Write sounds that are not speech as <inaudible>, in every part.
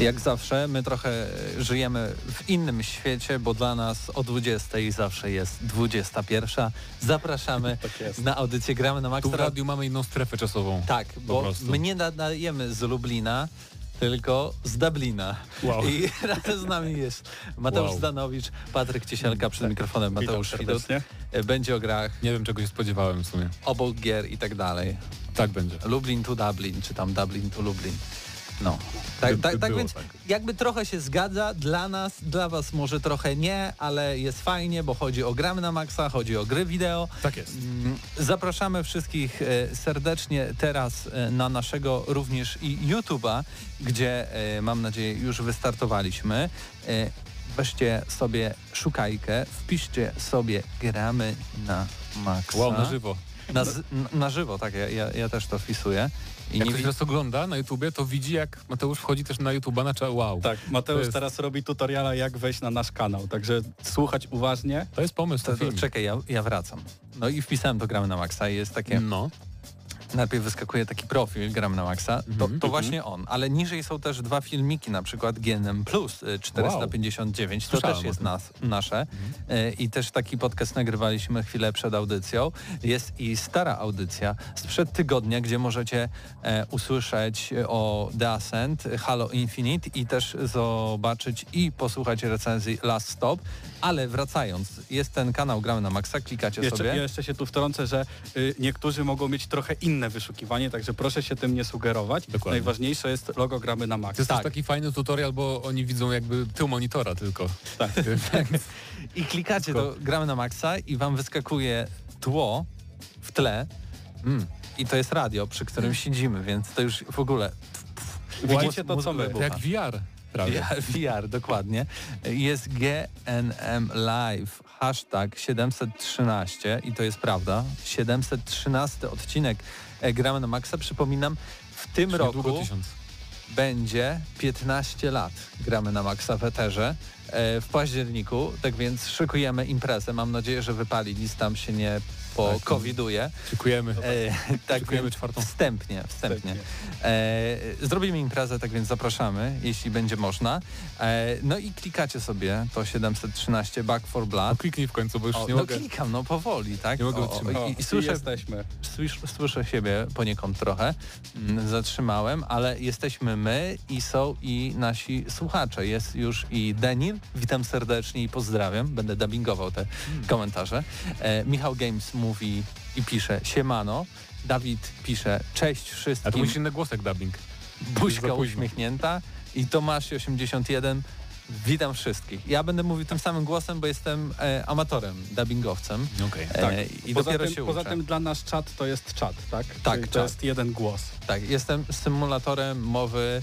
Jak zawsze, my trochę żyjemy w innym świecie, bo dla nas o 20 zawsze jest 21. Zapraszamy <laughs> Tak na audycję Gramy na Max. Tu w radiu mamy inną strefę czasową. Tak, bo my nie nadajemy z Lublina, tylko z Dublina. Wow. I <laughs> razem z nami jest Mateusz Wow. Zdanowicz, Patryk Ciesielka przed mikrofonem, Mateusz serdecznie. E, Będzie o grach, Nie wiem czego się spodziewałem w sumie. obok gier i tak dalej. Tak będzie. Lublin to Dublin, czy tam Dublin to Lublin. No, tak, tak, tak więc tak. jakby trochę się zgadza, dla nas, dla was może trochę nie, ale jest fajnie, bo chodzi o gramy na maksa, chodzi o gry wideo. Tak jest. Mm, Zapraszamy wszystkich e, serdecznie teraz e, na naszego również i YouTube'a, gdzie e, mam nadzieję już wystartowaliśmy. Weźcie sobie szukajkę, wpiszcie sobie gramy na maksa. Wow, na żywo. Na, na, na żywo, tak, ja, ja, ja też to wpisuję. I Jak nie ktoś nas ogląda na YouTubie, to widzi jak Mateusz wchodzi też na YouTube'a na cza- wow. Tak, Mateusz jest- teraz robi tutoriala jak wejść na nasz kanał, także słuchać uważnie. To jest pomysł to, to, film. czekaj, ja, ja wracam. No i wpisałem to gramy na maksa i jest takie... No. Najpierw wyskakuje taki profil Gram na Maxa, to, Mhm. to właśnie on, ale niżej są też dwa filmiki, na przykład GNM Plus y, 459, to Słyszałem też jest nas, nasze. Y, i też taki podcast nagrywaliśmy chwilę przed audycją. Jest i stara audycja sprzed tygodnia, gdzie możecie e, usłyszeć o The Ascent, Halo Infinite i też zobaczyć i posłuchać recenzji Last Stop, ale wracając, jest ten kanał Gramy na Maxa, klikacie Jeszcze, sobie. ja jeszcze się tu wtrącę, że y, niektórzy mogą mieć trochę inne wyszukiwanie, także proszę się tym nie sugerować. Dokładnie. Najważniejsze jest logo gramy na To max. jest Tak. taki fajny tutorial, bo oni widzą jakby tył monitora tylko. Tak. <laughs> I klikacie to gramy na maksa i wam wyskakuje tło w tle Mm. i to jest radio, przy którym siedzimy, więc to już w ogóle... Widzicie to, co my. To jak VR prawie. <laughs> VR, VR, dokładnie. Jest GNM Live, hashtag 713 i to jest prawda. 713 odcinek Gramy na Maxa. Przypominam, w tym roku będzie 15 lat gramy na Maxa w Eterze e, w październiku, tak więc szykujemy imprezę. Mam nadzieję, że wypali, nic tam się nie po-coviduje. Dziękujemy. E, tak więc czwartą. Wstępnie, wstępnie. E, zrobimy imprezę, tak więc zapraszamy, jeśli będzie można. E, no i klikacie sobie to 713 Back for No, Blood. kliknij w końcu, bo już O, nie no mogę. klikam, no powoli, tak? Nie mogę wytrzymać. O, I, i słyszę, jesteśmy. słysz, słyszę siebie poniekąd trochę, mm, zatrzymałem, ale jesteśmy my i są i nasi słuchacze. Jest już i Denil, witam serdecznie i pozdrawiam, będę dubbingował te komentarze. E, Michał Games mówi i pisze siemano, Dawid pisze cześć A tu wszystkim, musisz inny głos jak dubbing. buźka uśmiechnięta i Tomasz81 Witam wszystkich. Ja będę mówił tym samym głosem, bo jestem e, amatorem, dubbingowcem. Okej. E, Tak. I poza dopiero tym, się poza uczę. tym dla nas czat to jest czat, tak? Tak, Czyli czat. To jest jeden głos. Tak, jestem symulatorem mowy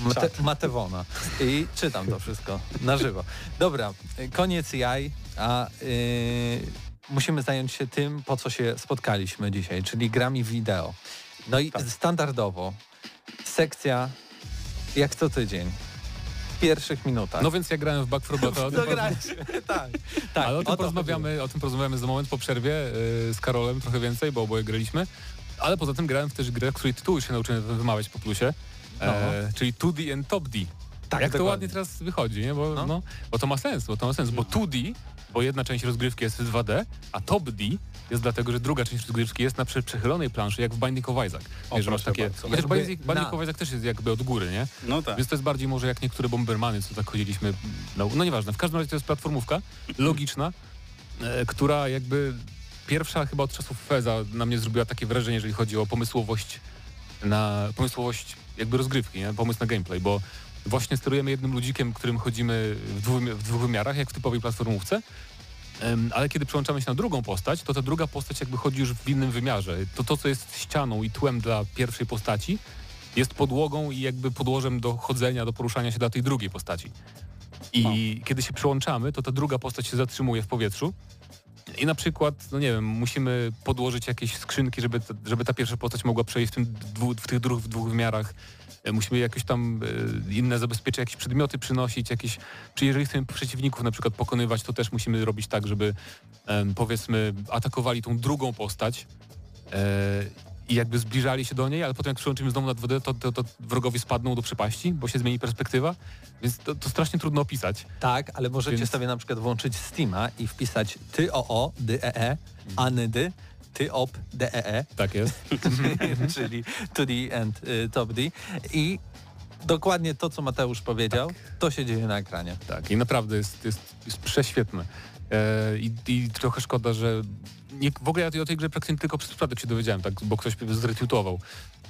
Mate. Matewona i czytam to wszystko na żywo. Dobra, y, koniec jaj, a y, musimy zająć się tym, po co się spotkaliśmy dzisiaj, czyli grami wideo. No i Tak. standardowo sekcja jak co tydzień. W pierwszych minutach. No więc ja grałem w Back 4 Blood, o tym Dograć. tak, tak. Ale o tym to porozmawiamy, o tym porozmawiamy za moment po przerwie yy, z Karolem trochę więcej, bo oboje graliśmy. Ale poza tym grałem w też grę, której tytułu się nauczyłem wymawiać po plusie, e, czyli 2D and Top D. Tak, Jak to dokładnie. ładnie teraz wychodzi, nie? Bo, No. no. bo to ma sens, bo to ma sens, bo 2D, bo jedna część rozgrywki jest w 2D, a Top D jest dlatego, że druga część rozgrywki jest na prze- przechylonej planszy, jak w Binding of Isaac. O, Wiesz, masz takie... bardzo. Jakby Binding, Binding of Isaac też jest jakby od góry, nie? No tak. Więc to jest bardziej może jak niektóre Bombermany, co tak chodziliśmy. No, no nieważne, w każdym razie to jest platformówka <laughs> logiczna, e, która jakby pierwsza chyba od czasów Feza na mnie zrobiła takie wrażenie, jeżeli chodzi o pomysłowość na pomysłowość jakby rozgrywki, nie? pomysł na gameplay, bo właśnie sterujemy jednym ludzikiem, którym chodzimy w dwóch, w dwóch wymiarach, jak w typowej platformówce, ale kiedy przełączamy się na drugą postać, to ta druga postać jakby chodzi już w innym wymiarze. To, to co jest ścianą i tłem dla pierwszej postaci, jest podłogą i jakby podłożem do chodzenia, do poruszania się dla tej drugiej postaci. I kiedy się przełączamy, to ta druga postać się zatrzymuje w powietrzu i na przykład, no nie wiem, musimy podłożyć jakieś skrzynki, żeby, żeby ta pierwsza postać mogła przejść w, tym dwu, w tych dwóch, w dwóch wymiarach. E, Musimy jakieś tam e, inne zabezpieczenia, jakieś przedmioty przynosić, jakieś... Czy jeżeli chcemy przeciwników na przykład pokonywać, to też musimy robić tak, żeby powiedzmy atakowali tą drugą postać e, i jakby zbliżali się do niej, ale potem jak przyłączymy znowu na 2D, to, to, to wrogowie spadną do przepaści, bo się zmieni perspektywa, więc to, to strasznie trudno opisać. Tak, ale możecie Więc- sobie na przykład włączyć Steama i wpisać ty o o, dy e e, anydy, ty op, d e e, Tak jest. <laughs> czyli 2D and y, top D i dokładnie to, co Mateusz powiedział, to się dzieje na ekranie. Tak, i naprawdę jest, jest, jest prześwietne. E, i, I trochę szkoda, że nie, w ogóle ja o tej grze praktycznie tylko przez przypadek się dowiedziałem, tak, bo ktoś zretweetował,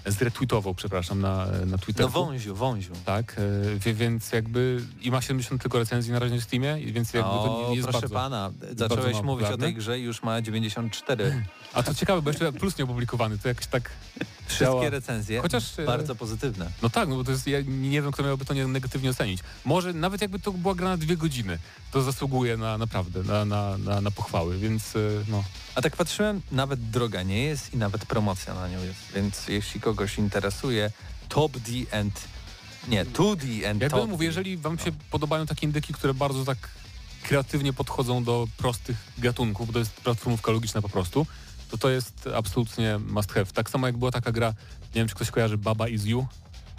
zretweetował, przepraszam, na, na Twitterze. No wąziu, wąziu. Tak, e, więc jakby i ma 70 tylko recenzji na razie na Steamie, więc jakby to O, nie jest proszę bardzo... pana, zacząłeś bardzo mówić o tej grze i już ma 94. A to ciekawe, bo jeszcze <laughs> plus nie opublikowany, to jakoś tak... Wszystkie działa. recenzje Chociaż, e, bardzo pozytywne. No tak, no bo to jest, ja nie wiem, kto miałby to nie- negatywnie ocenić. Może nawet jakby to była gra na dwie godziny, to zasługuje na naprawdę, na, na, na, na pochwały, więc e, no. A tak patrzyłem, nawet droga nie jest i nawet promocja na nią jest, więc jeśli kogoś interesuje Top D and... Nie, 2D and Jakby Top mówię, jeżeli wam się podobają takie indyki, które bardzo tak kreatywnie podchodzą do prostych gatunków, bo to jest platformówka logiczna po prostu, to to jest absolutnie must have. Tak samo jak była taka gra, nie wiem czy ktoś kojarzy Baba Is You,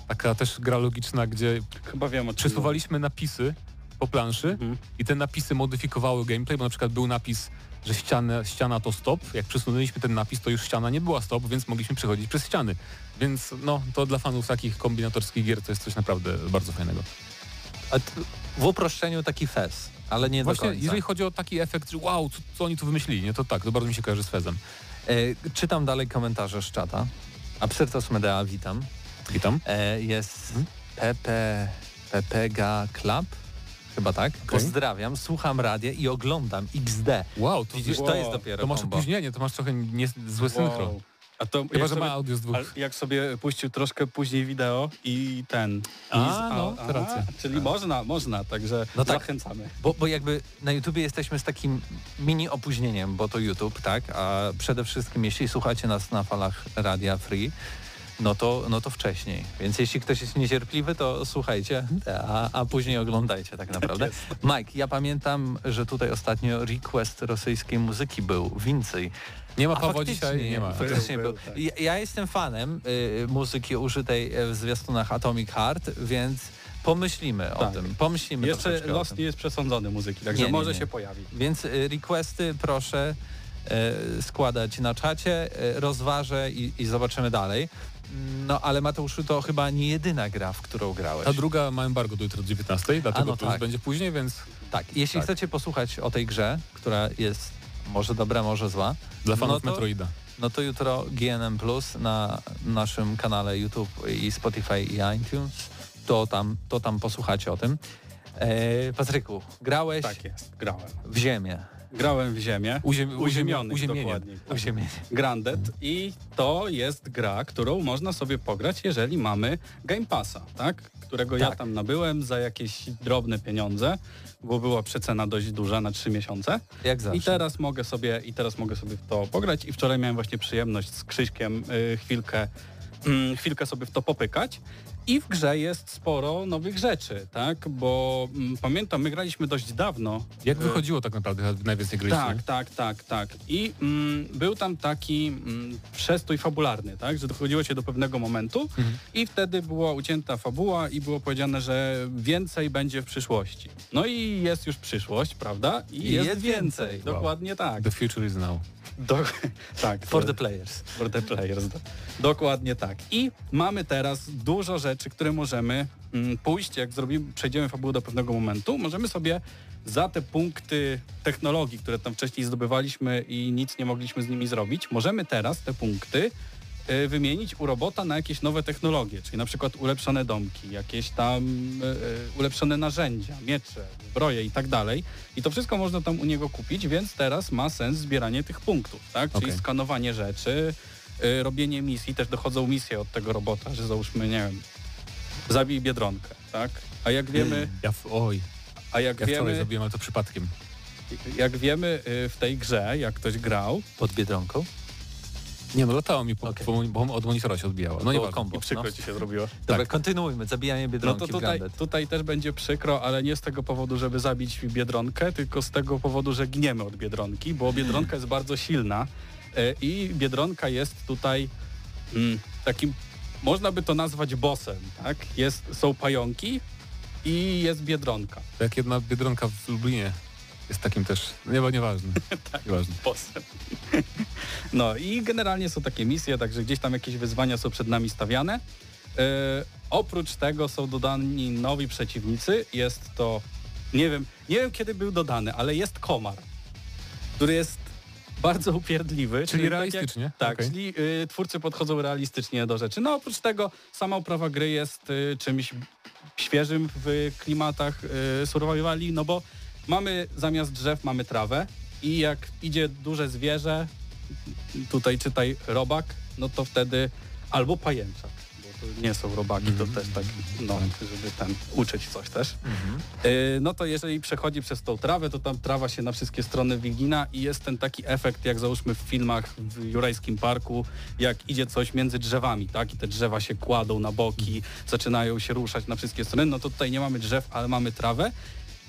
taka też gra logiczna, gdzie Chyba wiem przesuwaliśmy napisy po planszy Mhm. i te napisy modyfikowały gameplay, bo na przykład był napis, że ściana, ściana to stop. Jak przesunęliśmy ten napis, to już ściana nie była stop, więc mogliśmy przechodzić przez ściany. Więc no, to dla fanów takich kombinatorskich gier to jest coś naprawdę bardzo fajnego. A w uproszczeniu taki fez, ale nie Właśnie do końca. jeżeli chodzi o taki efekt, że wow, co, co oni tu wymyślili, nie? To tak, to bardzo mi się kojarzy z Fezem. E, czytam dalej komentarze z czata. Absyrtos Medea, witam. Witam. E, jest Mhm. Pepe, Pepega Club, chyba tak. Pozdrawiam, słucham radia i oglądam XD. Wow, to, Widzisz, wow, to jest dopiero to masz kombo. opóźnienie, to masz trochę nie, synchro. Wow. A to Chyba, że sobie, ma audio z dwóch. jak sobie puścił troszkę później wideo i ten... A, i no, to racja. Czyli można, można, także No tak. zachęcamy. Bo, bo jakby na YouTubie jesteśmy z takim mini opóźnieniem, bo to YouTube, tak? A przede wszystkim jeśli słuchacie nas na falach Radia Free, no to, no to wcześniej. Więc jeśli ktoś jest niecierpliwy, to słuchajcie, a, a później oglądajcie tak naprawdę. Mike, ja pamiętam, że tutaj ostatnio request rosyjskiej muzyki był więcej. Nie ma A Pawła dzisiaj, nie ma. Faktycznie Był, był. był, tak. Ja, ja jestem fanem y, muzyki użytej w zwiastunach Atomic Heart, więc pomyślimy o Tak. tym. Pomyślimy Jeszcze o los nie jest przesądzony muzyki, także Nie, nie, może nie. się pojawi. Więc y, requesty proszę y, składać na czacie, y, rozważę i, i zobaczymy dalej. No ale Mateuszu to chyba nie jedyna gra, w którą grałeś. Ta druga ma embargo do jutro 19, dlatego no plus tak. będzie później, więc Tak, jeśli Tak. chcecie posłuchać o tej grze, która jest może dobra, może zła, dla fanów no to, Metroida. no to jutro GNM Plus na naszym kanale YouTube i Spotify i iTunes, to tam, to tam posłuchacie o tym. E, Patryku, grałeś Tak jest, grałem. w ziemię. Grałem w ziemię. Uziem, Uziemiony, dokładnie. Tak. Uziemienie. Grandet i to jest gra, którą można sobie pograć, jeżeli mamy Game Passa, tak? Którego ja Tak. tam nabyłem za jakieś drobne pieniądze, bo była przecena dość duża na trzy miesiące. Jak zawsze. I teraz mogę sobie i teraz mogę sobie w to pograć i wczoraj miałem właśnie przyjemność z Krzyśkiem y, chwilkę chwilkę sobie w to popykać. I w grze jest sporo nowych rzeczy, tak? Bo mm, pamiętam, my graliśmy dość dawno. Jak wychodziło tak naprawdę najwięcej graliście? tak, tak, tak, tak. I mm, był tam taki mm, przestój fabularny, tak, że dochodziło się do pewnego momentu Mhm. i wtedy była ucięta fabuła i było powiedziane, że więcej będzie w przyszłości. No i jest już przyszłość, prawda? I, I jest, jest więcej. więcej. Dokładnie tak. The future is now. Do, <laughs> tak. For to- the players. For the players. Do, dokładnie tak. I mamy teraz dużo rzeczy, które możemy mm, pójść, jak zrobimy, przejdziemy fabułę do pewnego momentu, możemy sobie za te punkty technologii, które tam wcześniej zdobywaliśmy i nic nie mogliśmy z nimi zrobić, możemy teraz te punkty wymienić u robota na jakieś nowe technologie, czyli na przykład ulepszone domki, jakieś tam y, y, ulepszone narzędzia, miecze, zbroje i tak dalej. I to wszystko można tam u niego kupić, więc teraz ma sens zbieranie tych punktów, tak? Czyli Okej. skanowanie rzeczy, robienie misji, też dochodzą misje od tego robota, że załóżmy, nie wiem, zabij Biedronkę, tak? A jak wiemy, Ja, w, oj, a jak ja wczoraj wiemy, zrobiłem, ale to przypadkiem. jak wiemy w tej grze, jak ktoś grał, Pod Biedronką? Nie no, latało mi, po, Okej. po, bo od monitora się odbijało. No nie kombo. i przykro no. ci się zrobiło. Dobra, Tak. kontynuujmy. Zabijanie No Biedronki to w tutaj, tutaj też będzie przykro, ale nie z tego powodu, żeby zabić Biedronkę, tylko z tego powodu, że gniemy od Biedronki, bo Biedronka jest bardzo silna y, i Biedronka jest tutaj mm, takim, można by to nazwać bossem, tak? Jest, są pająki i jest Biedronka. To jak jedna Biedronka w Lublinie jest takim też, nie, nieważne. <laughs> Tak. Nieważne. bossem. No i generalnie są takie misje, także gdzieś tam jakieś wyzwania są przed nami stawiane. E, oprócz tego są dodani nowi przeciwnicy. Jest to, nie wiem, nie wiem kiedy był dodany, ale jest komar, który jest bardzo upierdliwy. Czyli tak realistycznie? Jak, tak, Okej. czyli y, twórcy podchodzą realistycznie do rzeczy. No oprócz tego sama oprawa gry jest y, czymś świeżym w klimatach y, survivali, no bo mamy zamiast drzew mamy trawę i jak idzie duże zwierzę, tutaj czytaj robak, no to wtedy albo pajęczak, bo to nie są robaki, to też tak, no, żeby ten uczyć coś też. Y, no to jeżeli przechodzi przez tą trawę, to tam trawa się na wszystkie strony wygina i jest ten taki efekt, jak załóżmy w filmach w Jurajskim Parku, jak idzie coś między drzewami, tak? I te drzewa się kładą na boki, zaczynają się ruszać na wszystkie strony. No to tutaj nie mamy drzew, ale mamy trawę.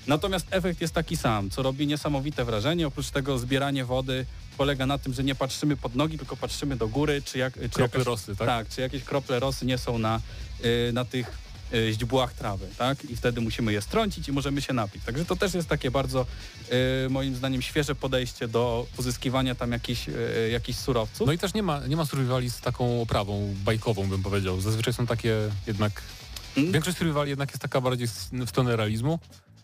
Natomiast efekt jest taki sam, co robi niesamowite wrażenie. Oprócz tego zbieranie wody polega na tym, że nie patrzymy pod nogi, tylko patrzymy do góry, czy, jak, czy Krople jakaś- rosy, tak? tak, czy jakieś krople rosy nie są na, y, na tych y, źdźbłach trawy, tak? I wtedy musimy je strącić i możemy się napić. Także to też jest takie bardzo, y, moim zdaniem, świeże podejście do pozyskiwania tam jakichś, jakichś surowców. No i też nie ma, nie ma survivali z taką oprawą bajkową, bym powiedział. Zazwyczaj są takie jednak... Mm. Większość survivali jednak jest taka bardziej w stronę realizmu,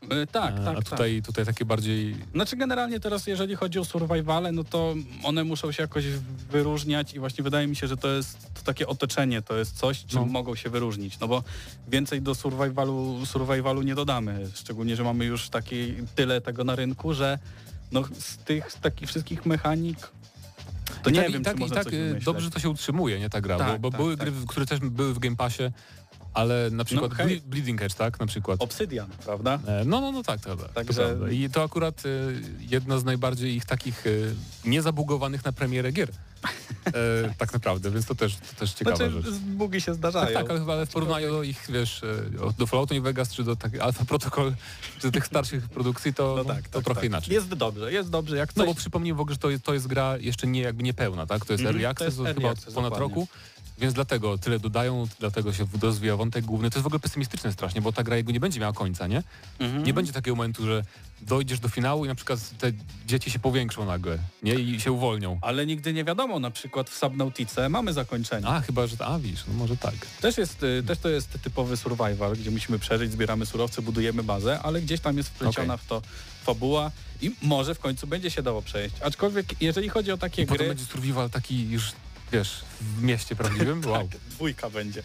Y, tak, e, tak, a tutaj, tutaj takie bardziej... tak. Znaczy generalnie teraz, jeżeli chodzi o survivale, no to one muszą się jakoś wyróżniać i właśnie wydaje mi się, że to jest to takie otoczenie, to jest coś, czym No. mogą się wyróżnić, no bo więcej do survivalu, survivalu nie dodamy, szczególnie, że mamy już taki tyle tego na rynku, że no z tych z takich wszystkich mechanik to I nie tak, wiem, i tak, czy i tak coś e, wymyśleć. dobrze to się utrzymuje, nie ta gra, Tak, bo, bo tak, były tak. gry, które też były w Game Passie, ale na przykład hej. Ble- Bleeding Edge, tak, na przykład. Obsydian, prawda? E, No, no, no tak, to, tak, Także- to prawda. I to akurat e, jedna z najbardziej ich takich e, niezabugowanych na premierę gier. E, <laughs> tak naprawdę, więc to też, to też ciekawa Znaczy, rzecz. bugi się Tak, zdarzają. tak, ale chyba ale w porównaniu do ich, wiesz, do Falloutu New Vegas, czy do tak, Alpha Protocol, <laughs> czy do tych starszych produkcji, to, No tak, to tak, trochę tak. inaczej. Jest dobrze, jest dobrze. Jak No coś bo przypomnijmy w ogóle, że to jest, to jest gra jeszcze nie jakby niepełna, tak? To jest Mhm, early to access jest od early chyba od ponad dokładnie. roku, więc dlatego tyle dodają, dlatego się rozwija wątek główny. To jest w ogóle pesymistyczne strasznie, bo ta gra jakby nie będzie miała końca, nie? Mhm. Nie będzie takiego momentu, że dojdziesz do finału i na przykład te dzieci się powiększą nagle, nie? I się uwolnią. Ale nigdy nie wiadomo, na przykład w Subnautice mamy zakończenie. A, chyba, że... A, widzisz, no może tak. Też, jest, y, też to jest typowy survival, gdzie musimy przeżyć, zbieramy surowce, budujemy bazę, ale gdzieś tam jest wpleciona Okej. w to fabuła i może w końcu będzie się dało przejść. Aczkolwiek jeżeli chodzi o takie I potem gry... będzie survival taki już, wiesz, w mieście prawdziwym. <laughs> Wow. Tak, dwójka będzie.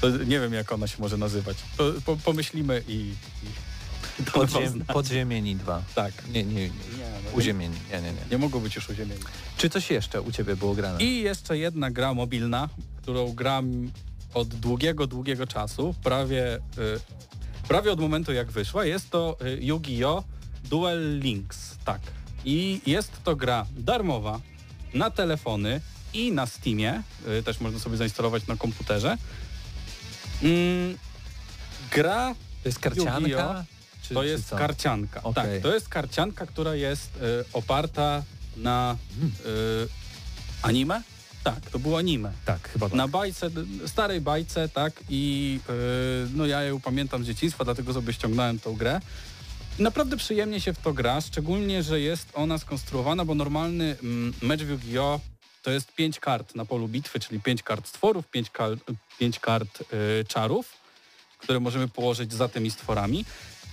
To nie wiem, jak ona się może nazywać. Po, po, pomyślimy i... i to Podziem, podziemieni 2. Tak. Nie, nie, nie. Nie, no, Uziemieni. Nie, nie, nie. nie mogą być już uziemieni. Czy coś jeszcze u ciebie było grane? I jeszcze jedna gra mobilna, którą gram od długiego, długiego czasu, prawie, y, prawie od momentu jak wyszła. Jest to y, Yu-Gi-Oh! Duel Links, tak. I jest to gra darmowa na telefony i na Steamie, y, też można sobie zainstalować na komputerze. Mm, gra To jest karcianka? Czy, to jest karcianka. Okej. Tak, to jest karcianka, która jest y, oparta na Hmm. y, anime? Tak, to było anime. Tak, chyba tak. Na bajce, starej bajce, tak, i y, no ja ją pamiętam z dzieciństwa, dlatego sobie ściągnąłem tą grę. I naprawdę przyjemnie się w to gra, szczególnie, że jest ona skonstruowana, bo normalny mm, mecz w Yu-Gi-Oh! To jest pięć kart na polu bitwy, czyli pięć kart stworów, pięć, kal, pięć kart y, czarów, które możemy położyć za tymi stworami.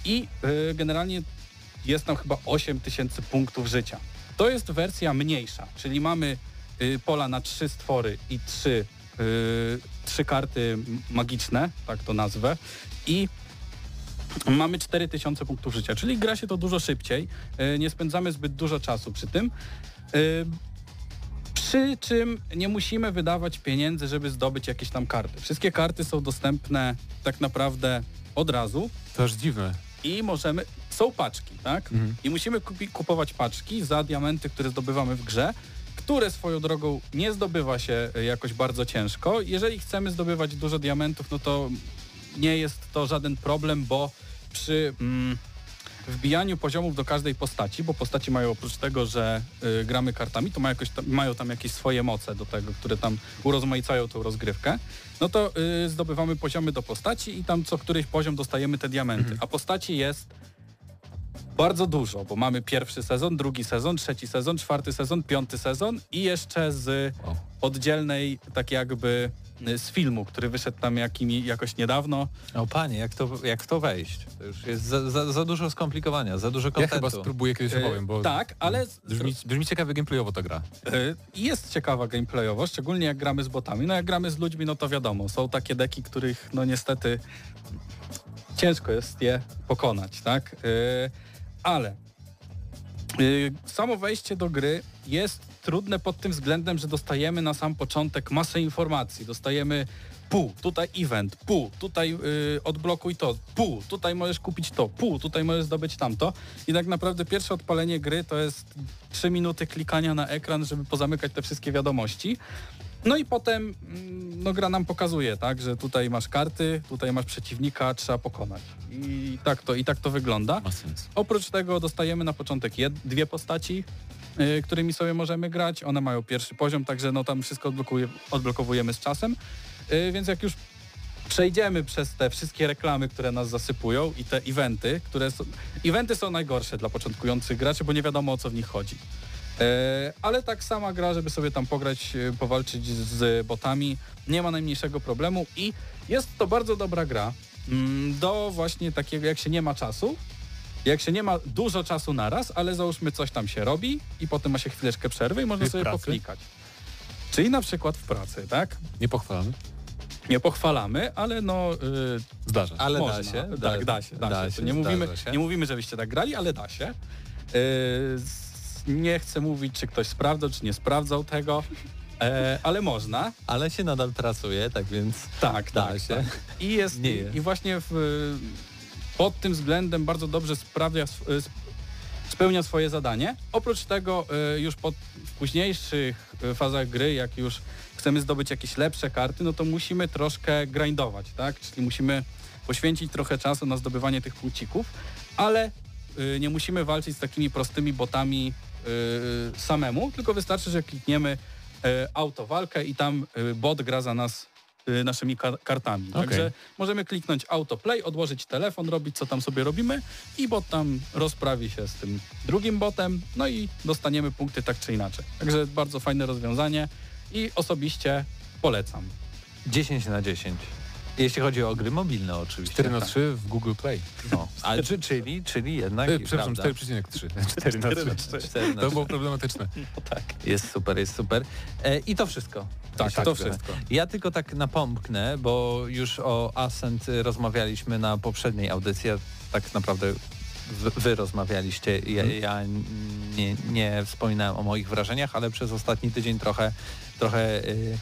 i y, generalnie jest tam chyba 8000 punktów życia. To jest wersja mniejsza, czyli mamy y, pola na trzy stwory i trzy, y, trzy karty magiczne, tak to nazwę, i mamy 4000 punktów życia, czyli gra się to dużo szybciej, y, nie spędzamy zbyt dużo czasu przy tym. Przy czym nie musimy wydawać pieniędzy, żeby zdobyć jakieś tam karty. Wszystkie karty są dostępne tak naprawdę od razu To aż dziwne. i możemy... Są paczki, tak? Mhm. I musimy kupi, kupować paczki za diamenty, które zdobywamy w grze, które swoją drogą nie zdobywa się e, jakoś bardzo ciężko. Jeżeli chcemy zdobywać dużo diamentów, no to nie jest to żaden problem, bo przy mm, wbijaniu poziomów do każdej postaci, bo postaci mają oprócz tego, że y, gramy kartami, to mają, tam, mają tam jakieś swoje moce do tego, które tam urozmaicają tą rozgrywkę, no to y, zdobywamy poziomy do postaci i tam co któryś poziom dostajemy te diamenty. A postaci jest bardzo dużo, bo mamy pierwszy sezon, drugi sezon, trzeci sezon, czwarty sezon, piąty sezon i jeszcze z oddzielnej, tak jakby y, z filmu, który wyszedł tam jakimi, jakoś niedawno. O panie, jak to, jak w to wejść? To już jest za, za, za dużo skomplikowania, za dużo Ja kontentu. chyba spróbuję kiedyś Y, opowiem, bo tak, ale brzmi, brzmi ciekawie gameplayowo ta gra. Y, Jest ciekawa gameplayowo, szczególnie jak gramy z botami. No jak gramy z ludźmi, no to wiadomo, są takie deki, których no niestety ciężko jest je pokonać, tak? Y, Ale y, samo wejście do gry jest trudne pod tym względem, że dostajemy na sam początek masę informacji. Dostajemy pół, tutaj event, pół, tutaj y, odblokuj to, pół, tutaj możesz kupić to, pół, tutaj możesz zdobyć tamto. I tak naprawdę pierwsze odpalenie gry to jest 3 minuty klikania na ekran, żeby pozamykać te wszystkie wiadomości. No i potem mm, no, gra nam pokazuje, tak, że tutaj masz karty, tutaj masz przeciwnika, trzeba pokonać. I tak to, i tak to wygląda. Ma sens. Oprócz tego dostajemy na początek dwie postaci, y, którymi sobie możemy grać. One mają pierwszy poziom, także no tam wszystko odblokowujemy z czasem. Y, więc jak już przejdziemy przez te wszystkie reklamy, które nas zasypują i te eventy, które są... Eventy są najgorsze dla początkujących graczy, bo nie wiadomo o co w nich chodzi. E, ale tak sama gra, żeby sobie tam pograć, e, powalczyć z botami, nie ma najmniejszego problemu i jest to bardzo dobra gra mm, do właśnie takiego, jak się nie ma czasu, jak się nie ma dużo czasu naraz, ale załóżmy coś tam się robi i potem ma się chwileczkę przerwy i można Czyli sobie pracy? poklikać. Czyli na przykład w pracy, tak? Nie pochwalamy. Nie pochwalamy, ale no... y, Zdarza. Ale można. da się. Tak, da się. Da, się. To nie, mówimy, się. nie mówimy, żebyście tak grali, ale da się. Yy, nie chcę mówić, czy ktoś sprawdzał, czy nie sprawdzał tego, e, ale można. Ale się nadal pracuje, tak więc Tak, da tak. się. tak. I, jest, Nie jest. I właśnie w, pod tym względem bardzo dobrze sprawia, sp- spełnia swoje zadanie. Oprócz tego y, już pod, w późniejszych y, fazach gry, jak już chcemy zdobyć jakieś lepsze karty, no to musimy troszkę grindować, tak? Czyli musimy poświęcić trochę czasu na zdobywanie tych punkcików, ale nie musimy walczyć z takimi prostymi botami samemu, tylko wystarczy, że klikniemy y, autowalkę i tam y, bot gra za nas y, naszymi kar- kartami. Okej. Także możemy kliknąć autoplay, odłożyć telefon, robić co tam sobie robimy i bot tam rozprawi się z tym drugim botem, no i dostaniemy punkty tak czy inaczej. Także bardzo fajne rozwiązanie i osobiście polecam. 10 na 10. Jeśli chodzi o gry mobilne oczywiście. 4 na Tak. 3 w Google Play. No. Ale czy, czyli, czyli jednak E, przepraszam, prawda, 4,3. 4 <laughs> na 3. 4 na To 3. było problematyczne. <laughs> Jest super, jest super. E, I to wszystko. Tak, Jeśli to wszystko. Ja tylko tak napomknę, bo już o Ascent rozmawialiśmy na poprzedniej audycji, a tak naprawdę wy, rozmawialiście. Ja, Mhm. ja nie, nie wspominałem o moich wrażeniach, ale przez ostatni tydzień trochę, trochę y, y,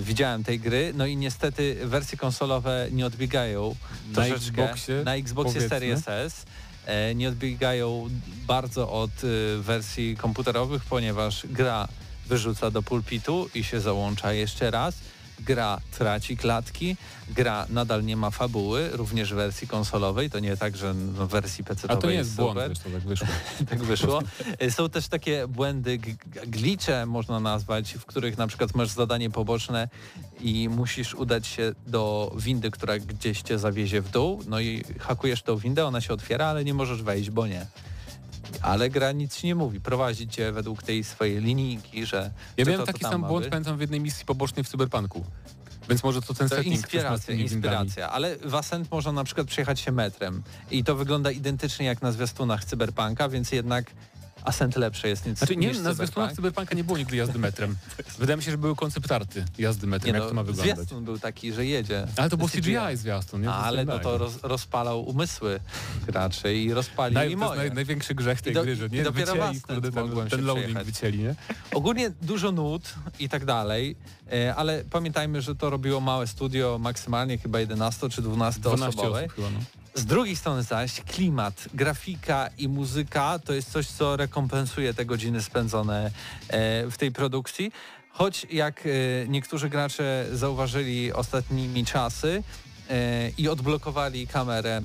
widziałem tej gry. No i niestety wersje konsolowe nie odbiegają Na troszeczkę Xboxie, na Xboxie powiedzmy. Series S. e, Nie odbiegają bardzo od y, wersji komputerowych, ponieważ gra wyrzuca do pulpitu i się załącza jeszcze raz. Gra traci klatki, gra nadal nie ma fabuły, również w wersji konsolowej. To nie tak, że w wersji PC A to nie jest jest błąd, zresztą tak wyszło. <laughs> tak wyszło. E, Są też takie błędy, glicze można nazwać, w których na przykład masz zadanie poboczne i musisz udać się do windy, która gdzieś cię zawiezie w dół, no i hakujesz tą windę, ona się otwiera, ale nie możesz wejść, bo nie. Ale gra nic nie mówi, prowadzi cię według tej swojej linijki, że Ja miałem to, taki sam błąd, pamiętam w jednej misji pobocznej w Cyberpunku. Więc może to ten To setting inspiracja, inspiracja. Ale w Ascent można na przykład przejechać się metrem i to wygląda identycznie jak na zwiastunach Cyberpunka, więc jednak Ascent lepsze jest niż, Znaczy nie, niż na zwiastunach Cyberpunk. Cyberpunka nie było nigdy jazdy metrem. <laughs> Wydaje mi się, że były koncept arty jazdy metrem, Nie jak no, to ma wyglądać. Zwiastun był taki, że jedzie. Ale to był CGI zwiastun, nie? Ale no to roz, rozpalał umysły graczy i rozpalił Naj, i moje. naj, największy grzech tej I do- gry, że i nie dopiero w wycięli, kurde, ten, ten loading przejechać. wycięli, nie? Ogólnie dużo nut i tak dalej, e, ale pamiętajmy, że to robiło małe studio, maksymalnie chyba 11 czy 12, 12 osobowe. osób chyba, no. Z drugiej strony zaś klimat, grafika i muzyka to jest coś, co rekompensuje te godziny spędzone e, w tej produkcji. Choć jak e, niektórzy gracze zauważyli ostatnimi czasy e, i odblokowali kamerę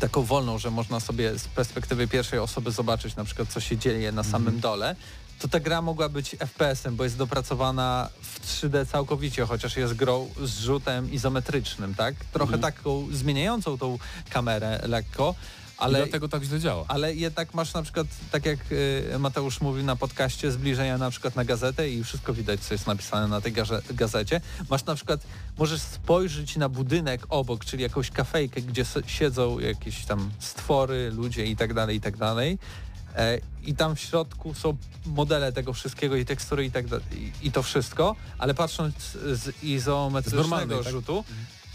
taką wolną, że można sobie z perspektywy pierwszej osoby zobaczyć na przykład co się dzieje na samym dole, to ta gra mogła być FPS-em, bo jest dopracowana w 3D całkowicie, chociaż jest grą z rzutem izometrycznym, tak? Trochę taką zmieniającą tą kamerę lekko, Ale dlatego tak źle działa. ale jednak masz na przykład, tak jak y, Mateusz mówił na podcaście, zbliżenia na przykład na gazetę i wszystko widać, co jest napisane na tej gaze- gazecie. Masz na przykład, możesz spojrzeć na budynek obok, czyli jakąś kafejkę, gdzie siedzą jakieś tam stwory, ludzie i tak dalej, i tak dalej. E, I tam w środku są modele tego wszystkiego i tekstury i tak i, i to wszystko, ale patrząc z Z izometrycznego tak? rzutu,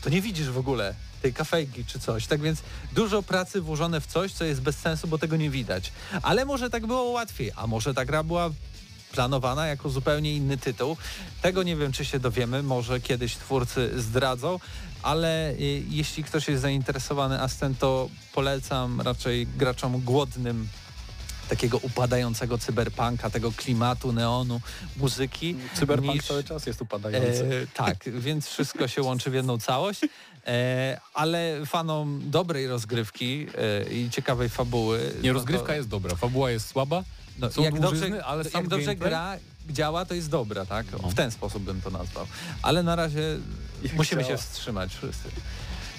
to nie widzisz w ogóle tej kafejki czy coś. Tak więc dużo pracy włożone w coś, co jest bez sensu, bo tego nie widać. Ale może tak było łatwiej, a może ta gra była planowana jako zupełnie inny tytuł. Tego nie wiem, czy się dowiemy, może kiedyś twórcy zdradzą, ale y, jeśli ktoś jest zainteresowany Ascent, to polecam raczej graczom głodnym takiego upadającego cyberpunka, tego klimatu, neonu, muzyki. Cyberpunk niż- cały czas jest upadający. E, tak, <laughs> więc wszystko się łączy w jedną całość, e, ale fanom dobrej rozgrywki e, i ciekawej fabuły... Nie, no rozgrywka to, jest dobra, fabuła jest słaba, no, są jak dłużyzny, dobrze, ale jak dobrze gameplay- gra działa, to jest dobra, tak? No. W ten sposób bym to nazwał. Ale na razie <laughs> Jak musimy działa. się wstrzymać wszyscy.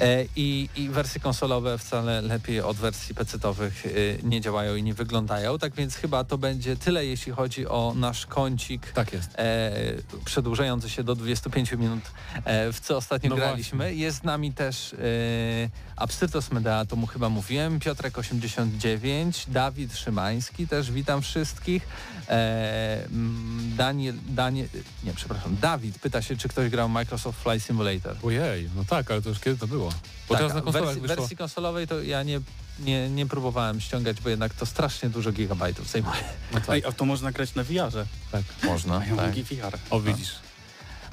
E, I, I wersje konsolowe wcale lepiej od wersji pecetowych e, nie działają i nie wyglądają, tak więc chyba to będzie tyle, jeśli chodzi o nasz kącik tak jest. e, przedłużający się do 25 minut, w co ostatnio No graliśmy. Jest z nami też Abstytos Medea, to mu chyba mówiłem, Piotrek 89, Dawid Szymański, też witam wszystkich. Mm, Daniel, Daniel, nie, przepraszam, Dawid pyta się, czy ktoś grał Microsoft Flight Simulator. Ojej, no tak, ale to już kiedy to było? Bo Tak, teraz na konsolach wersji, wyszło... wersji konsolowej to ja nie, nie, nie próbowałem ściągać, bo jednak to strasznie dużo gigabajtów zajmuje. No tak, Ej, a to można grać na VR-ze. tak. Można, Mają tak. VR. O, widzisz.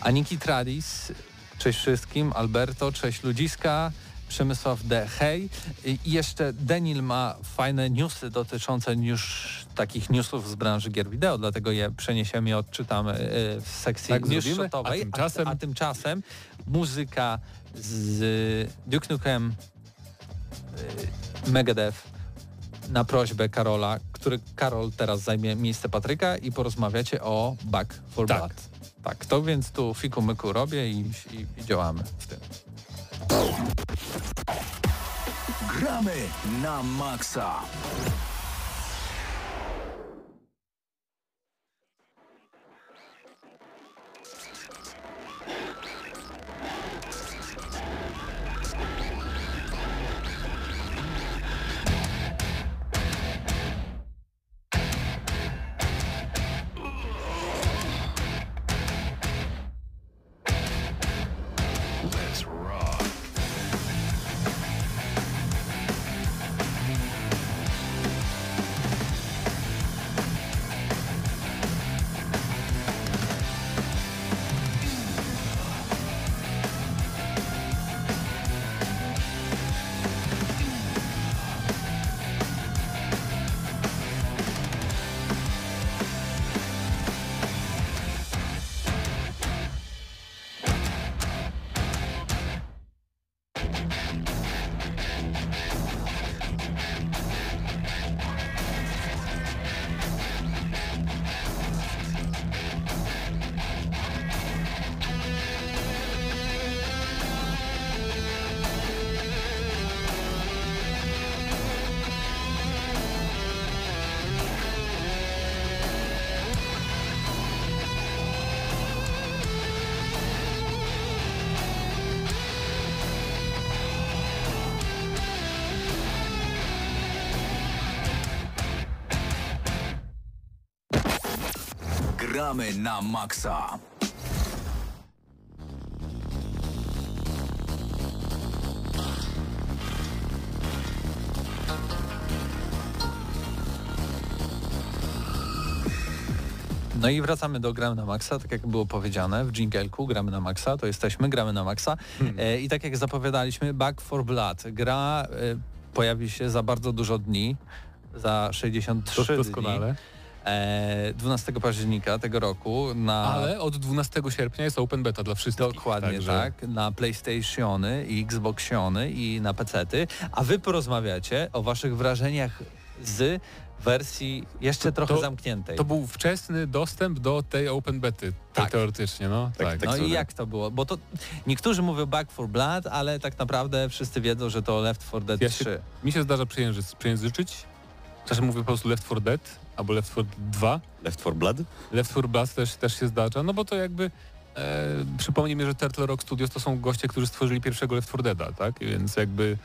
Aniki Tradis, cześć wszystkim, Alberto, cześć Ludziska, Przemysław D. Hej. I jeszcze Denil ma fajne newsy dotyczące już takich newsów z branży gier wideo, dlatego je przeniesiemy i odczytamy y, w sekcji Tak news shotowej. a tymczasem- a, a tymczasem muzyka z Duke Nukem y, Megadeth na prośbę Karola, który Karol teraz zajmie miejsce Patryka i porozmawiacie o Back for Tak. Blood. Tak, to więc tu fiku myku robię i, i, i działamy w tym. Gramy na maksa. Gramy na maksa. No i wracamy do Gramy na Maxa, tak jak było powiedziane w dżingelku Gramy na Maxa, to jesteśmy, Gramy na Maxa e, i tak jak zapowiadaliśmy Back for Blood, gra e, pojawi się za bardzo dużo dni, za 63 To doskonale. dni, 12 października tego roku na... Ale od 12 sierpnia jest open beta dla wszystkich. Dokładnie także- tak, na PlayStationy i Xboxiony i na pecety, a wy porozmawiacie o waszych wrażeniach z wersji jeszcze trochę to- zamkniętej. To był wczesny dostęp do tej open bety, Tak. teoretycznie, no. Tak, Tak, tak. No i Tekstury. jak to było? Bo to niektórzy mówią Back for Blood, ale tak naprawdę wszyscy wiedzą, że to Left 4 Dead Ja 3. się- Mi się zdarza przejęzyczyć. Czasem mówię po prostu Left 4 Dead albo Left 4 2. Left 4 Blood? Left 4 Blood też, też się zdarza, no bo to jakby e, przypomnij mi, że Turtle Rock Studios to są goście, którzy stworzyli pierwszego Left 4 Deada, tak? Więc jakby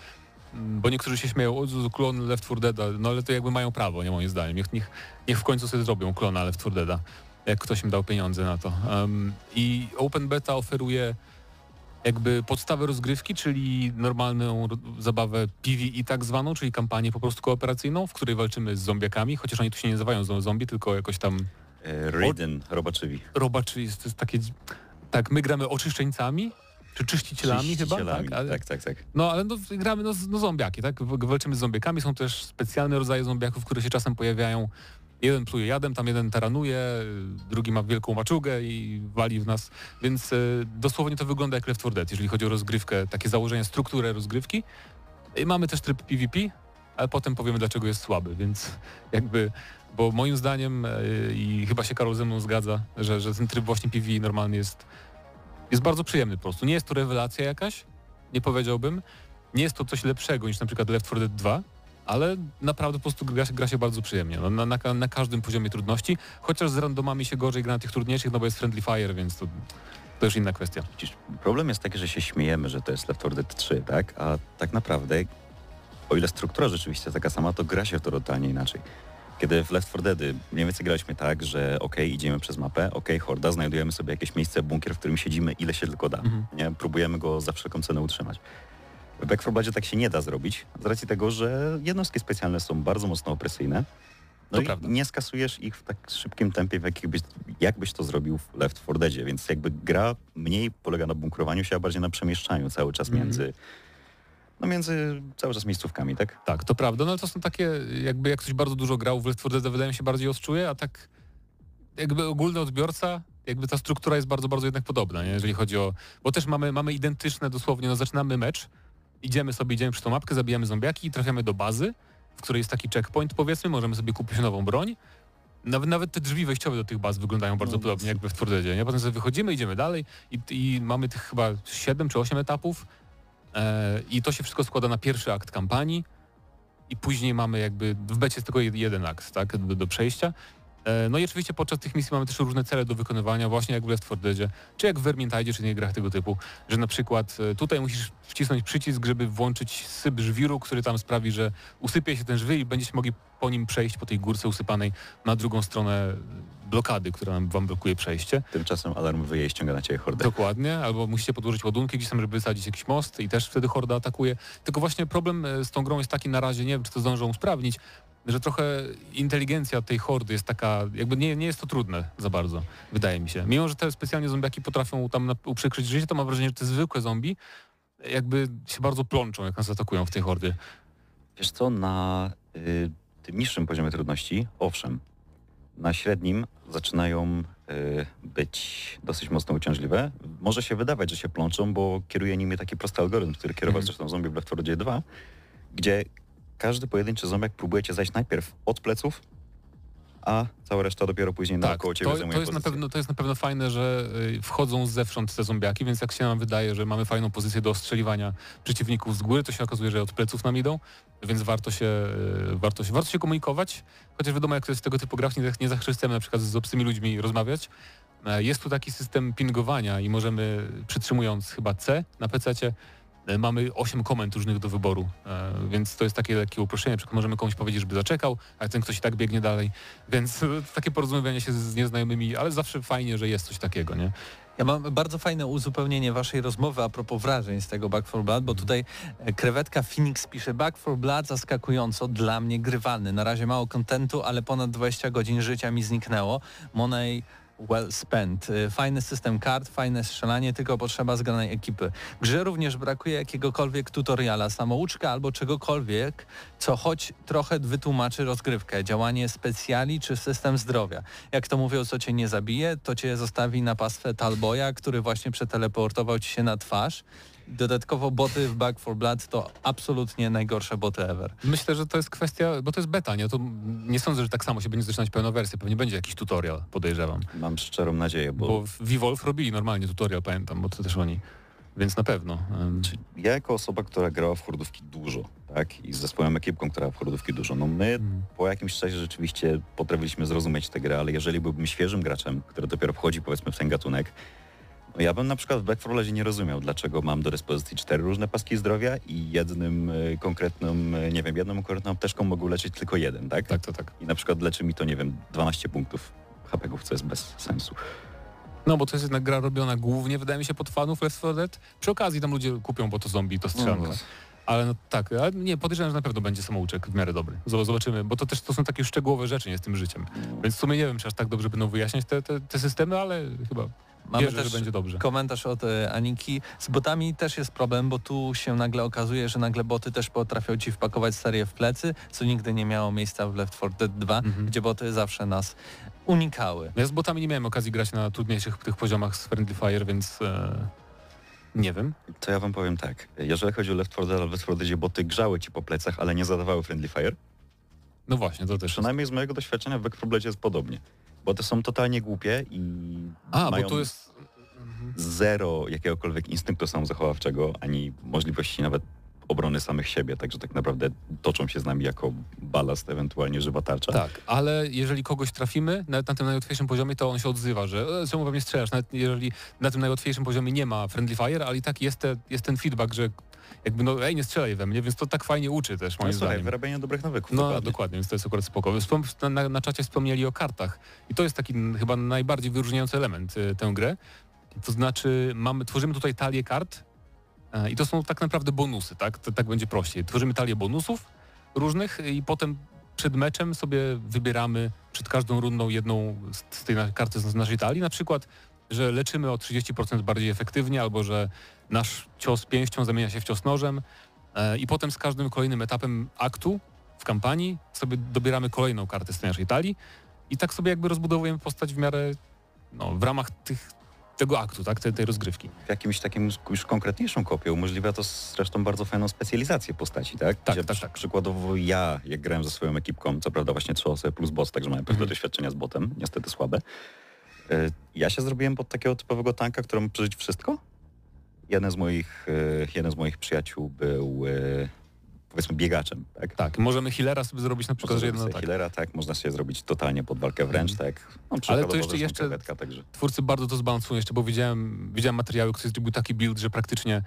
mm, bo niektórzy się śmieją, o klon Left 4 Deada, no ale to jakby mają prawo, nie moim zdaniem. Niech, niech, niech w końcu sobie zrobią klona Left 4 Deada, jak ktoś im dał pieniądze na to. Em, I Open Beta oferuje jakby podstawę rozgrywki, czyli normalną zabawę PvE tak zwaną, czyli kampanię po prostu kooperacyjną, w której walczymy z zombiakami, chociaż oni tu się nie nazywają zo- zombie, tylko jakoś tam E, Raiden, robaczywi. robaczy, jest, to jest takie, tak, my gramy oczyszczeńcami, czy czyścicielami chyba, Czyścicielami, tak? Ale, tak, tak, tak. No ale no, gramy no, no zombiaki, tak? Walczymy z zombiakami, są też specjalne rodzaje zombiaków, które się czasem pojawiają. Jeden pluje jadem, tam jeden taranuje, drugi ma wielką maczugę i wali w nas. Więc e, dosłownie to wygląda jak Left 4 Dead, jeżeli chodzi o rozgrywkę, takie założenia, strukturę rozgrywki. I mamy też tryb PvP, ale potem powiemy dlaczego jest słaby, więc jakby, bo moim zdaniem e, i chyba się Karol ze mną zgadza, że, że ten tryb właśnie PvE normalny jest, jest bardzo przyjemny po prostu. Nie jest to rewelacja jakaś, nie powiedziałbym. Nie jest to coś lepszego niż na przykład Left 4 Dead 2, ale naprawdę po prostu gra, się- gra się bardzo przyjemnie, no, na, na, na każdym poziomie trudności, chociaż z randomami się gorzej gra na tych trudniejszych, no bo jest Friendly Fire, więc to, to już inna kwestia. Problem jest taki, że się śmiejemy, że to jest Left 4 Dead 3, tak? A tak naprawdę, o ile struktura rzeczywiście taka sama, to gra się w to totalnie inaczej. Kiedy w Left 4 Deady mniej więcej graliśmy tak, że ok, idziemy przez mapę, ok, horda, znajdujemy sobie jakieś miejsce, bunkier, w którym siedzimy ile się tylko da. Mhm. Nie? Próbujemy go za wszelką cenę utrzymać. W Back 4 Bloodzie tak się nie da zrobić, z racji tego, że jednostki specjalne są bardzo mocno opresyjne. No To i prawda. nie skasujesz ich w tak szybkim tempie, w jakim byś, jak byś to zrobił w Left 4 Deadzie, więc jakby gra mniej polega na bunkrowaniu się, a bardziej na przemieszczaniu cały czas Mhm. między, no między cały czas miejscówkami, tak? Tak, to prawda, no ale to są takie, jakby jak ktoś bardzo dużo grał w Left 4 Dead, wydaje mi się bardziej odczuje, a tak jakby ogólny odbiorca, jakby ta struktura jest bardzo, bardzo jednak podobna, nie? jeżeli chodzi o, bo też mamy, mamy identyczne dosłownie, no zaczynamy mecz, idziemy sobie, idziemy przy tą mapkę, zabijamy zombiaki i trafiamy do bazy, w której jest taki checkpoint powiedzmy, możemy sobie kupić nową broń. Nawet, nawet te drzwi wejściowe do tych baz wyglądają bardzo No, podobnie jak we Twórdedzie, nie? Potem sobie wychodzimy, idziemy dalej i, i mamy tych chyba 7 czy 8 etapów e, i to się wszystko składa na pierwszy akt kampanii i później mamy jakby, w becie jest tylko jed- jeden akt, tak, do, do przejścia. E, No i oczywiście podczas tych misji mamy też różne cele do wykonywania, właśnie jak w Left 4 Deadzie, czy jak w Vermintide, czy innych grach tego typu, że na przykład e, tutaj musisz wcisnąć przycisk, żeby włączyć syp żwiru, który tam sprawi, że usypie się ten żwir i będziecie mogli po nim przejść, po tej górce usypanej na drugą stronę blokady, która nam wam blokuje przejście. Tymczasem alarm wyje i ściąga na ciebie hordę. Dokładnie, albo musicie podłożyć ładunki gdzieś tam, żeby wysadzić jakiś most i też wtedy horda atakuje. Tylko właśnie problem e, z tą grą jest taki na razie, nie wiem czy to zdążą usprawnić, że trochę inteligencja tej hordy jest taka, jakby nie, nie jest to trudne za bardzo, wydaje mi się. Mimo, że te specjalnie zombiaki potrafią tam uprzykrzyć życie, to mam wrażenie, że te zwykłe zombie jakby się bardzo plączą, jak nas atakują w tej hordzie. Wiesz co, na y, tym niższym poziomie trudności, owszem, na średnim zaczynają y, być dosyć mocno uciążliwe. Może się wydawać, że się plączą, bo kieruje nimi taki prosty algorytm, który kierował Mhm. zresztą zombie w Left 4 Dead 2, gdzie każdy pojedynczy zombiak próbuje cię zajść najpierw od pleców, a cała reszta dopiero później naokoło ciebie to, zajmuje to, jest na pewno, to jest na pewno fajne, że y, wchodzą zewsząd te zombiaki, więc jak się nam wydaje, że mamy fajną pozycję do ostrzeliwania przeciwników z góry, to się okazuje, że od pleców nam idą, więc warto się, y, warto się, warto się komunikować, chociaż wiadomo, jak to jest tego typu grach, nie, nie zawsze chcemy na przykład z obcymi ludźmi rozmawiać. E, Jest tu taki system pingowania i możemy, przytrzymując chyba C na e, mamy 8 komend różnych do wyboru, e, więc to jest takie lekkie uproszczenie, możemy komuś powiedzieć, żeby zaczekał, a ten ktoś i tak biegnie dalej, więc e, takie porozumiewanie się z, nieznajomymi, ale zawsze fajnie, że jest coś takiego, nie? Ja mam bardzo fajne uzupełnienie waszej rozmowy a propos wrażeń z tego Back 4 Blood, bo tutaj e, krewetka Phoenix pisze Back 4 Blood zaskakująco dla mnie grywalny. Na razie mało kontentu, ale ponad 20 godzin życia mi zniknęło. Money well spent. E, Fajny system kart, fajne strzelanie, tylko potrzeba zgranej ekipy. Grze również brakuje jakiegokolwiek tutoriala, samouczka albo czegokolwiek, co choć trochę wytłumaczy rozgrywkę, działanie specjali czy system zdrowia. Jak to mówią, co cię nie zabije, to cię zostawi na pastwę Talboya, który właśnie przeteleportował ci się na twarz. Dodatkowo boty w Back 4 Blood to absolutnie najgorsze boty ever. Myślę, że to jest kwestia, bo to jest beta, nie? To nie sądzę, że tak samo się będzie zaczynać pełna wersja, pewnie będzie jakiś tutorial, podejrzewam. Mam szczerą nadzieję, bo, Bo w Vivolve robili normalnie tutorial, pamiętam, bo to też oni. Więc na pewno. ja jako osoba, która grała w hordówki dużo, tak, i ze swoją ekipką, która w hordówki dużo, no my mm. po jakimś czasie rzeczywiście potrafiliśmy zrozumieć tę grę, ale jeżeli byłbym świeżym graczem, który dopiero wchodzi powiedzmy w ten gatunek, no ja bym na przykład w Back 4 Bloodzie nie rozumiał, dlaczego mam do dyspozycji cztery różne paski zdrowia i jednym e, konkretnym, e, nie wiem, jedną konkretną apteczką mogę leczyć tylko jeden, tak? Tak, to tak. I na przykład leczy mi to, nie wiem, 12 punktów HP-ów, co jest bez sensu. No bo to jest jednak gra robiona głównie, wydaje mi się, pod fanów Left 4 Dead. Przy okazji tam ludzie kupią, bo to zombie, to strzelanka. No. Ale no tak, ale nie, podejrzewam, że na pewno będzie samouczek w miarę dobry. Zob- Zobaczymy, bo to też to są takie szczegółowe rzeczy, nie z tym życiem. Więc w sumie nie wiem, czy aż tak dobrze będą wyjaśniać te, te, te systemy, ale chyba Mamy wierzę, też że będzie dobrze. komentarz od e, Aniki. Z botami też jest problem, bo tu się nagle okazuje, że nagle boty też potrafią ci wpakować serię w plecy, co nigdy nie miało miejsca w Left 4 Dead 2, Mhm. gdzie boty zawsze nas unikały. No Ja z botami nie miałem okazji grać na trudniejszych tych poziomach z Friendly Fire, więc e, nie wiem. To ja wam powiem tak, jeżeli chodzi o Left 4 Dead, w Left 4 Deadzie boty grzały ci po plecach, ale nie zadawały friendly fire, No właśnie, to też jest. przynajmniej z mojego doświadczenia w Back 4 Bloodzie jest podobnie. Bo te są totalnie głupie i A, mają bo tu jest... zero jakiegokolwiek instynktu samozachowawczego, ani możliwości nawet obrony samych siebie, także tak naprawdę toczą się z nami jako balast, ewentualnie żywa tarcza. Tak, ale jeżeli kogoś trafimy, nawet na tym najłatwiejszym poziomie, to on się odzywa, że e, czemu we mnie strzelasz, nawet jeżeli na tym najłatwiejszym poziomie nie ma friendly fire, ale i tak jest, te, jest ten feedback, że jakby no ej, nie strzelaj we mnie, więc to tak fajnie uczy też moim No, słuchaj, zdaniem. wyrabianie dobrych nawyków. No dokładnie. dokładnie. więc to jest akurat spoko. Wspom- na, na czacie wspomnieli o kartach i to jest taki chyba najbardziej wyróżniający element y, tę grę. To znaczy mamy, tworzymy tutaj talię kart e, i to są tak naprawdę bonusy, tak? To, tak będzie prościej. Tworzymy talię bonusów różnych i potem przed meczem sobie wybieramy przed każdą rundą jedną z, tej karty z naszej talii. Na przykład, że leczymy o 30% bardziej efektywnie albo że nasz cios pięścią zamienia się w cios nożem e, i potem z każdym kolejnym etapem aktu w kampanii sobie dobieramy kolejną kartę z tej naszej talii i tak sobie jakby rozbudowujemy postać w miarę no, w ramach tych, tego aktu, tak, tej, tej rozgrywki. w jakimś takim już konkretniejszą kopię umożliwia to zresztą bardzo fajną specjalizację postaci, tak? Tak, Gdzie tak, tak. Przykładowo ja, jak grałem ze swoją ekipką, co prawda właśnie trzy osoby plus boss, także mamy pewne Mhm. doświadczenia z botem, niestety słabe. E, Ja się zrobiłem pod takiego typowego tanka, który mógł przeżyć wszystko. Jeden z moich, e, jeden z moich przyjaciół był e, powiedzmy biegaczem, tak? Tak, możemy healera sobie zrobić na przykład, jedno sobie tak. healera, tak, można się zrobić totalnie pod walkę wręcz, Mhm. tak. No, Ale to jeszcze- jeszcze- także. Twórcy bardzo to zbalansują jeszcze, bo widziałem, widziałem materiały, ktoś zrobił taki build, że praktycznie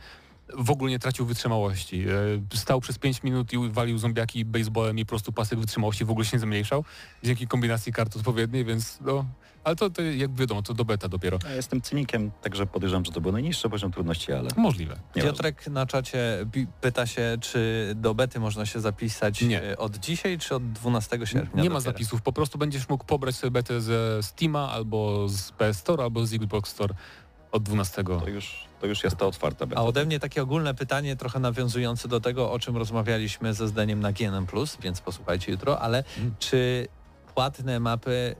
w ogóle nie tracił wytrzymałości. E, Stał przez 5 minut i walił zombiaki baseballem i po prostu pasek wytrzymałości w ogóle się nie zmniejszał dzięki kombinacji kart odpowiedniej, więc no... Ale to, to jak wiadomo, to do beta dopiero. Ja jestem cynikiem, także podejrzewam, że to był najniższy poziom trudności, ale Możliwe. nie Piotrek na czacie pyta się, czy do bety można się zapisać Nie. e, od dzisiaj, czy od 12 sierpnia? Nie ma zapisów, po prostu będziesz mógł pobrać sobie betę ze Steama albo z PS Store albo z Xbox Store od 12. to już, to już jest ta otwarta beta. A ode mnie takie ogólne pytanie, trochę nawiązujące do tego, o czym rozmawialiśmy ze zdaniem na GNM+, więc posłuchajcie jutro, ale Mm. czy płatne mapy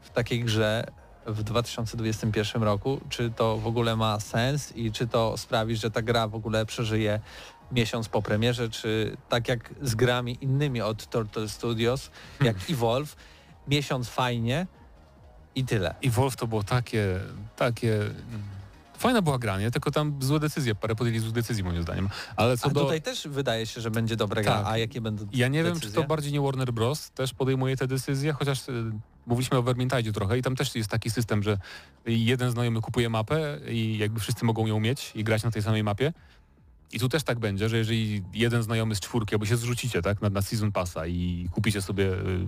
w takiej grze w 2021 roku, czy to w ogóle ma sens i czy to sprawi, że ta gra w ogóle przeżyje miesiąc po premierze, czy tak jak z grami innymi od Turtle Studios, jak Evolve, miesiąc fajnie i tyle. I Wolf to było takie, takie... Fajna była gra, nie? Tylko tam złe decyzje, parę podjęli złych decyzji moim zdaniem. Ale co A do... tutaj też wydaje się, że będzie dobra gra, Tak. a jakie będą Ja nie wiem, czy decyzje? to bardziej nie Warner Bros. też podejmuje te decyzje, chociaż y, mówiliśmy o Vermintide trochę i tam też jest taki system, że jeden znajomy kupuje mapę i jakby wszyscy mogą ją mieć i grać na tej samej mapie. I tu też tak będzie, że jeżeli jeden znajomy z czwórki, albo się zrzucicie tak, na, na Season Passa i kupicie sobie... y,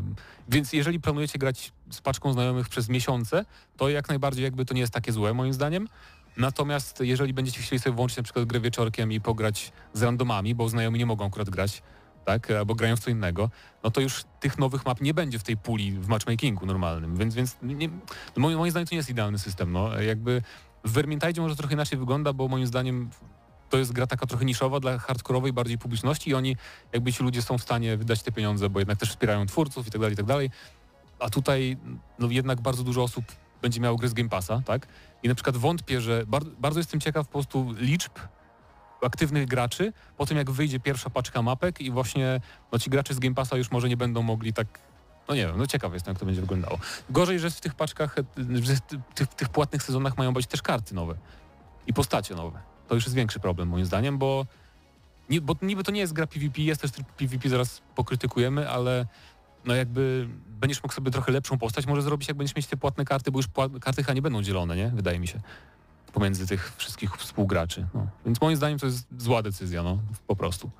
Więc jeżeli planujecie grać z paczką znajomych przez miesiące, to jak najbardziej jakby to nie jest takie złe moim zdaniem. Natomiast jeżeli będziecie chcieli sobie włączyć na przykład grę wieczorkiem i pograć z randomami, bo znajomi nie mogą akurat grać, tak, albo grają w co innego, no to już tych nowych map nie będzie w tej puli w matchmakingu normalnym, więc, więc nie, moim, moim zdaniem to nie jest idealny system. No. Jakby w Vermintide może trochę inaczej wygląda, bo moim zdaniem to jest gra taka trochę niszowa dla hardkorowej bardziej publiczności i oni, jakby ci ludzie są w stanie wydać te pieniądze, bo jednak też wspierają twórców i tak dalej, i tak dalej. A tutaj no jednak bardzo dużo osób będzie miało gry z Game Passa, tak? I na przykład wątpię, że bar bardzo jestem ciekaw po prostu liczb aktywnych graczy po tym, jak wyjdzie pierwsza paczka mapek i właśnie no, ci gracze z Game Passa już może nie będą mogli tak no nie wiem, no ciekaw jestem, jak to będzie wyglądało. Gorzej, że w tych paczkach, w tych, w tych płatnych sezonach mają być też karty nowe i postacie nowe. To już jest większy problem moim zdaniem, bo, ni- bo niby to nie jest gra PvP, jest też PvP, zaraz pokrytykujemy, ale no jakby będziesz mógł sobie trochę lepszą postać może zrobić, jak będziesz mieć te płatne karty, bo już karty chyba nie będą dzielone, nie? Wydaje mi się. Pomiędzy tych wszystkich współgraczy. No. Więc moim zdaniem to jest zła decyzja, no. Po prostu.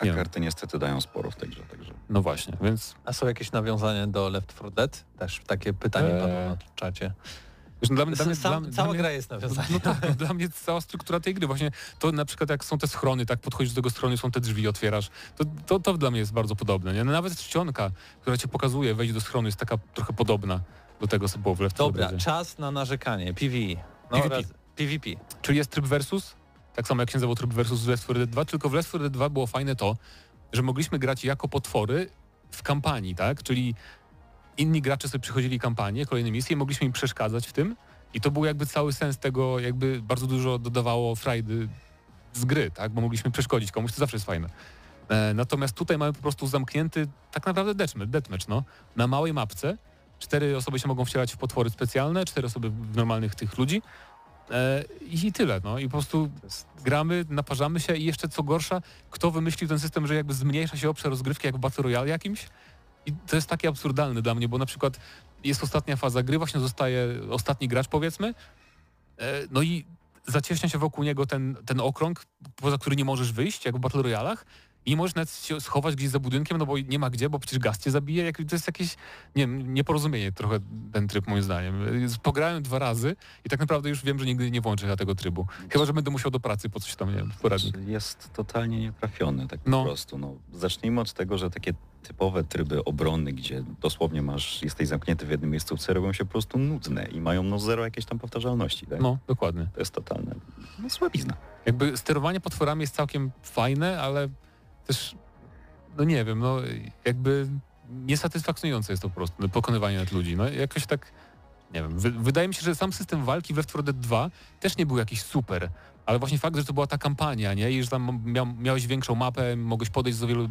A Nie. karty niestety dają sporo w tej grze, także... No właśnie, więc A są jakieś nawiązania do Left 4 Dead? Też takie pytanie Eee, padło na czacie. Wiesz, no dla, mnie- dla, mnie- Sam, dla, cała dla mnie, gra jest nawiązaniem. No tak, no, <laughs> dla mnie cała struktura tej gry, właśnie to na przykład jak są te schrony, tak podchodzisz do tego schronu, są te drzwi, otwierasz, to, to, to dla mnie jest bardzo podobne. Nie? No, nawet czcionka, która cię pokazuje, wejść do schronu, jest taka trochę podobna do tego, co było w Left 4 Dobra, czas na narzekanie. PvE. No, PvP. Raz, PvP. Czyli jest tryb versus, tak samo jak się nazywał tryb versus w Left 4 Dead 2, tylko w Left 4 Dead 2 było fajne to, że mogliśmy grać jako potwory w kampanii, tak? Czyli inni gracze sobie przychodzili kampanię, kolejne misje, mogliśmy im przeszkadzać w tym i to był jakby cały sens tego, jakby bardzo dużo dodawało frajdy z gry, tak? Bo mogliśmy przeszkodzić komuś, to zawsze jest fajne. E, natomiast tutaj mamy po prostu zamknięty tak naprawdę deathmatch, deathmatch no, na małej mapce. Cztery osoby się mogą wcielać w potwory specjalne, cztery osoby w normalnych tych ludzi. E, I tyle, no i po prostu gramy, naparzamy się i jeszcze co gorsza, kto wymyślił ten system, że jakby zmniejsza się obszar rozgrywki jak w Battle Royale jakimś? I to jest takie absurdalne dla mnie, bo na przykład jest ostatnia faza gry, właśnie zostaje ostatni gracz powiedzmy, e, no i zacieśnia się wokół niego ten, ten okrąg, poza który nie możesz wyjść, jak w Battle Royalach, nie możesz nawet się schować gdzieś za budynkiem, no bo nie ma gdzie, bo przecież gaz cię zabije. Jak, to jest jakieś, nie wiem, nieporozumienie trochę ten tryb moim zdaniem. Pograłem dwa razy i tak naprawdę już wiem, że nigdy nie włączę ja tego trybu. Chyba, że będę musiał do pracy po coś tam, nie wiem, w poradnik. Jest totalnie nietrafiony, tak No. po prostu. No, zacznijmy od tego, że takie typowe tryby obrony, gdzie dosłownie masz, jesteś zamknięty w jednym miejscówce, robią się po prostu nudne i mają no zero jakiejś tam powtarzalności. Tak? No, dokładnie. To jest totalne no, słabizna. Jakby sterowanie potworami jest całkiem fajne, ale też, no nie wiem, no jakby niesatysfakcjonujące jest to po prostu, no, pokonywanie nad ludzi. No jakoś tak, nie wiem, wy, wydaje mi się, że sam system walki w Left 4 Dead 2 też nie był jakiś super, ale właśnie fakt, że to była ta kampania, nie, i że tam miał, miałeś większą mapę, mogłeś podejść do wielu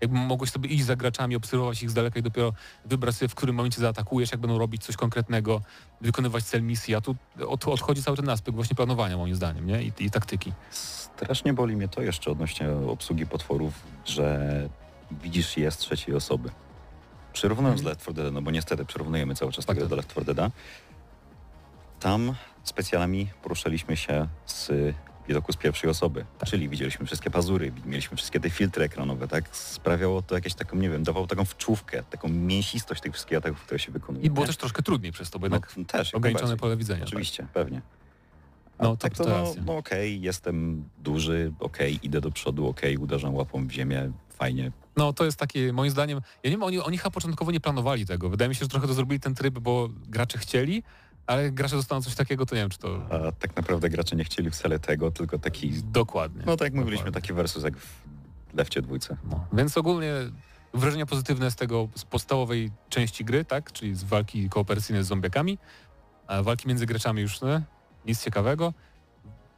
jakby mogłeś sobie iść za graczami, obserwować ich z daleka i dopiero wybrać sobie, w którym momencie zaatakujesz, jak będą robić coś konkretnego, wykonywać cel misji, a tu od, odchodzi cały ten aspekt właśnie planowania moim zdaniem, nie? I, i taktyki. Strasznie boli mnie to jeszcze odnośnie obsługi potworów, że widzisz je z trzeciej osoby. Przyrównując do Left 4 Dead, no bo niestety przyrównujemy cały czas Tak, tego tak. do Left 4 Deada, tam specjalami poruszaliśmy się z widoku z pierwszej osoby, Tak. czyli widzieliśmy wszystkie pazury, mieliśmy wszystkie te filtry ekranowe, tak? Sprawiało to jakieś taką, nie wiem, dawało taką wczówkę, taką mięsistość tych wszystkich ataków, które się wykonuje. I było nie? też troszkę trudniej przez to, bo jednak no, też, ograniczone pole widzenia. Oczywiście, pewnie. A No, to- tak to, to no, no okej, jestem duży, okej, idę do przodu, okej, uderzam łapą w ziemię, fajnie. No to jest takie, moim zdaniem, ja nie wiem, oni, oni chyba początkowo nie planowali tego. Wydaje mi się, że trochę to zrobili ten tryb, bo gracze chcieli, ale gracze dostaną coś takiego, to nie wiem, czy to A tak naprawdę gracze nie chcieli wcale tego, tylko taki, dokładnie. no tak jak mówiliśmy, Dokładnie. taki versus jak w Lefcie dwójce. No. Więc ogólnie wrażenia pozytywne z tego, z podstawowej części gry, tak, czyli z walki kooperacyjnej z zombiakami, a walki między graczami już nie, nic ciekawego.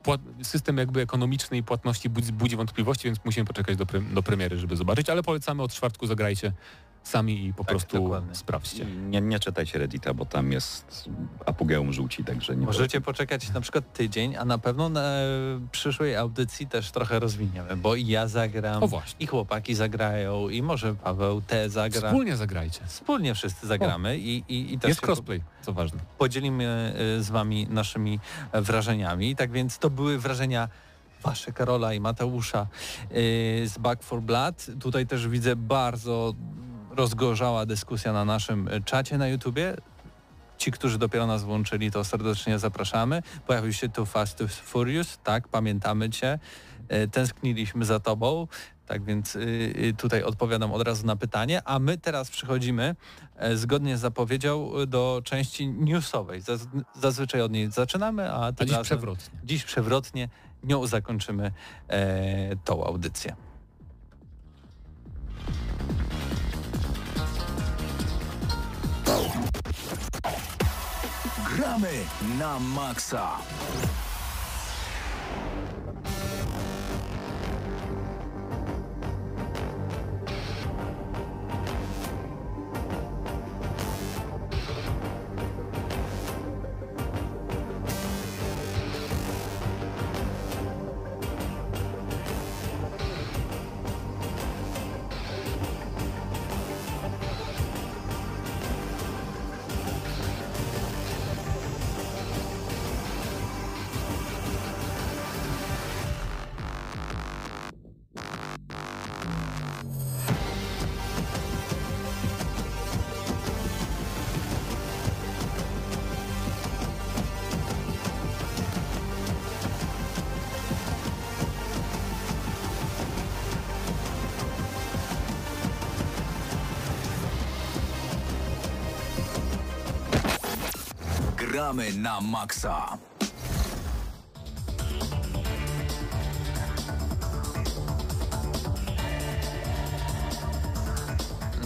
Płat, system jakby ekonomiczny i płatności budzi, budzi wątpliwości, więc musimy poczekać do, pre, do premiery, żeby zobaczyć, ale polecamy od czwartku zagrajcie sami i po Tak, prostu dokładnie. sprawdźcie. Nie, nie czytajcie Reddita, bo tam jest apogeum żółci, także nie Możecie poczekać na przykład tydzień, a na pewno na przyszłej audycji też trochę rozwiniemy, bo i ja zagram, O i chłopaki zagrają, i może Paweł te zagra. Wspólnie zagrajcie. Wspólnie wszyscy zagramy i, i, i też Jest crossplay, co ważne. podzielimy y, z wami naszymi e, wrażeniami. Tak więc to były wrażenia Wasze Karola i Mateusza yy, z Back for Blood. Tutaj też widzę bardzo rozgorzała dyskusja na naszym czacie na YouTubie. Ci, którzy dopiero nas włączyli, to serdecznie zapraszamy. Pojawił się Too Fast, Furious, tak, pamiętamy Cię. E, tęskniliśmy za Tobą, tak więc y, tutaj odpowiadam od razu na pytanie, a my teraz przechodzimy e, zgodnie z zapowiedzią do części newsowej. Zaz zazwyczaj od niej zaczynamy, a, a dziś przewrotnie. Dziś przewrotnie nią zakończymy e, tą audycję. Gramy na maksa. Gramy na maksa.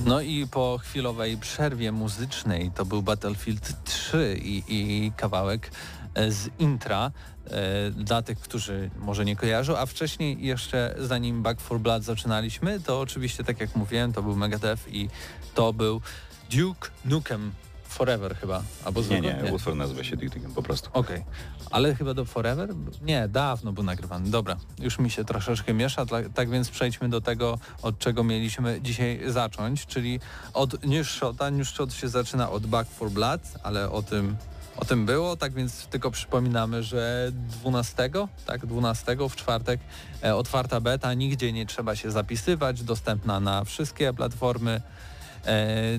No i po chwilowej przerwie muzycznej to był Battlefield 3 i, i kawałek e, z intra e, dla tych, którzy może nie kojarzą, a wcześniej jeszcze zanim Back 4 Blood zaczynaliśmy, to oczywiście tak jak mówiłem, to był Megadeth i to był Duke Nukem Forever chyba, albo Nie, nie, nie. utwór nazywa się Duke po prostu. Okej, okay. ale chyba do Forever? Nie, dawno był nagrywany. Dobra, już mi się troszeczkę miesza, tak więc przejdźmy do tego, od czego mieliśmy dzisiaj zacząć, czyli od News Shota. News Shot się zaczyna od Back for Blood, ale o tym o tym było, tak więc tylko przypominamy, że 12, tak, 12 w czwartek e, otwarta beta, nigdzie nie trzeba się zapisywać, dostępna na wszystkie platformy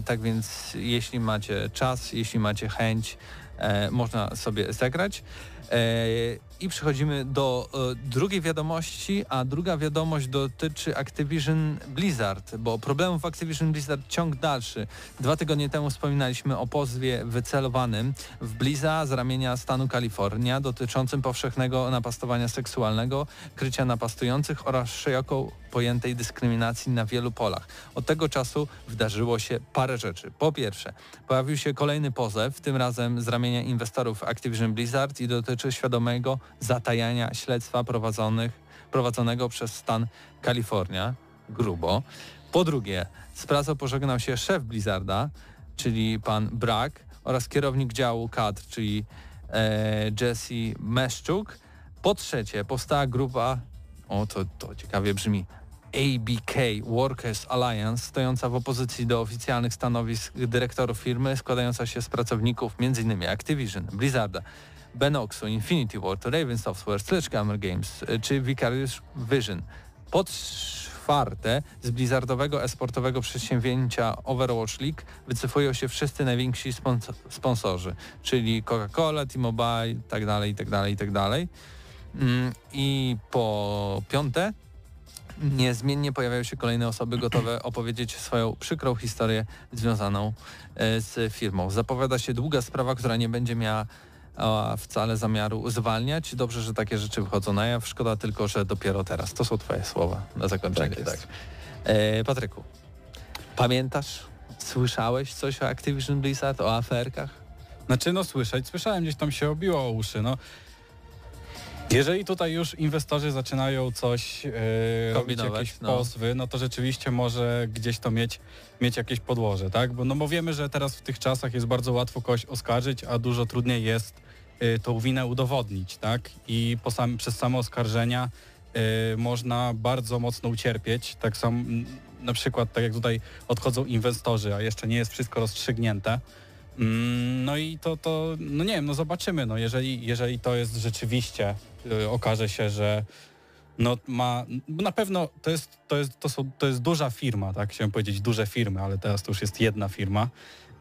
tak więc jeśli macie czas, jeśli macie chęć, e, można sobie zagrać. E, I przechodzimy do e, drugiej wiadomości, a druga wiadomość dotyczy Activision Blizzard, bo problemów Activision Blizzard ciąg dalszy. Dwa tygodnie temu wspominaliśmy o pozwie wycelowanym w Blizza z ramienia stanu Kalifornia dotyczącym powszechnego napastowania seksualnego, krycia napastujących oraz szeroko pojętej dyskryminacji na wielu polach. Od tego czasu wydarzyło się parę rzeczy. Po pierwsze, pojawił się kolejny pozew, tym razem z ramienia inwestorów Activision Blizzard i dotyczy świadomego zatajania śledztwa prowadzonego przez stan Kalifornia. Grubo. Po drugie, z pracą pożegnał się szef Blizzarda, czyli pan Brak oraz kierownik działu kadr, czyli e, Jesse Meszczuk. Po trzecie, powstała grupa, o to, to ciekawie brzmi, ABK Workers Alliance, stojąca w opozycji do oficjalnych stanowisk dyrektorów firmy, składająca się z pracowników m.in. Activision, Blizzarda, Benoxu, Infinity Ward, Raven Software, Sledgehammer Games y, czy Vicarious Vision. Po czwarte, z blizzardowego esportowego przedsięwzięcia Overwatch League wycofują się wszyscy najwięksi sponsorzy, czyli Coca-Cola, T-Mobile, tak dalej. Mm, I po piąte, niezmiennie pojawiają się kolejne osoby gotowe <clears throat> opowiedzieć swoją przykrą historię związaną e, z firmą. Zapowiada się długa sprawa, która nie będzie miała wcale zamiaru zwalniać. Dobrze, że takie rzeczy wychodzą na jaw. Szkoda tylko, że dopiero teraz. To są twoje słowa na zakończenie. Tak, tak. E, Patryku, pamiętasz, słyszałeś coś o Activision Blizzard, o aferkach? Znaczy no słyszeć, słyszałem, gdzieś tam się obiło o uszy, no. Jeżeli tutaj już inwestorzy zaczynają coś yy, robić, jakieś no. pozwy, no to rzeczywiście może gdzieś to mieć, mieć jakieś podłoże, tak? Bo, no bo wiemy, że teraz w tych czasach jest bardzo łatwo kogoś oskarżyć, a dużo trudniej jest tą winę udowodnić, tak? I sam, przez same oskarżenia yy, można bardzo mocno ucierpieć. Tak samo na przykład, tak jak tutaj odchodzą inwestorzy, a jeszcze nie jest wszystko rozstrzygnięte, mm, no i to, to, no nie wiem, no zobaczymy, no jeżeli, jeżeli to jest rzeczywiście Y, okaże się, że no ma, na pewno to jest, to jest, to są, to jest duża firma, tak, chciałem powiedzieć duże firmy, ale teraz to już jest jedna firma.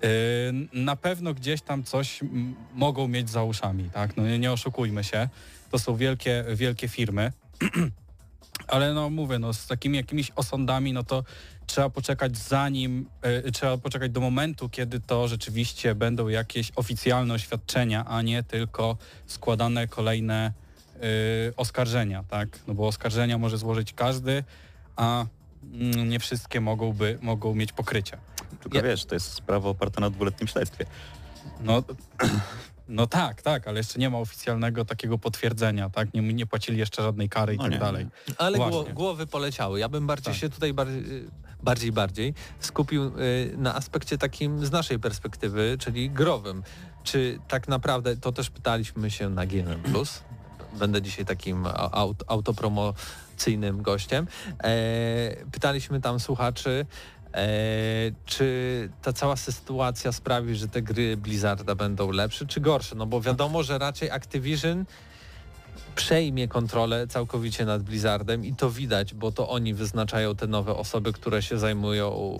Yy, na pewno gdzieś tam coś mogą mieć za uszami, tak, no nie, oszukujmy się, to są wielkie, wielkie firmy, <clears throat> ale no mówię, no z takimi jakimiś osądami, no to trzeba poczekać zanim, y, trzeba poczekać do momentu, kiedy to rzeczywiście będą jakieś oficjalne oświadczenia, a nie tylko składane kolejne y, oskarżenia, tak? No bo oskarżenia może złożyć każdy, a mm, nie wszystkie mogą, by, mogą mieć pokrycie. Tylko Ja- wiesz, to jest sprawa oparta na dwuletnim śledztwie. No, no tak, tak, ale jeszcze nie ma oficjalnego takiego potwierdzenia, tak? Nie, nie płacili jeszcze żadnej kary i No tak nie, dalej. Ale gło, głowy poleciały. Ja bym bardziej Tak. się tutaj bardziej, bardziej, bardziej skupił y, na aspekcie takim z naszej perspektywy, czyli growym. Czy tak naprawdę, to też pytaliśmy się na GNM+, będę dzisiaj takim aut, autopromocyjnym gościem, e, pytaliśmy tam słuchaczy, czy ta cała sytuacja sprawi, że te gry Blizzarda będą lepsze czy gorsze? No bo wiadomo, że raczej Activision przejmie kontrolę całkowicie nad Blizzardem i to widać, bo to oni wyznaczają te nowe osoby, które się zajmują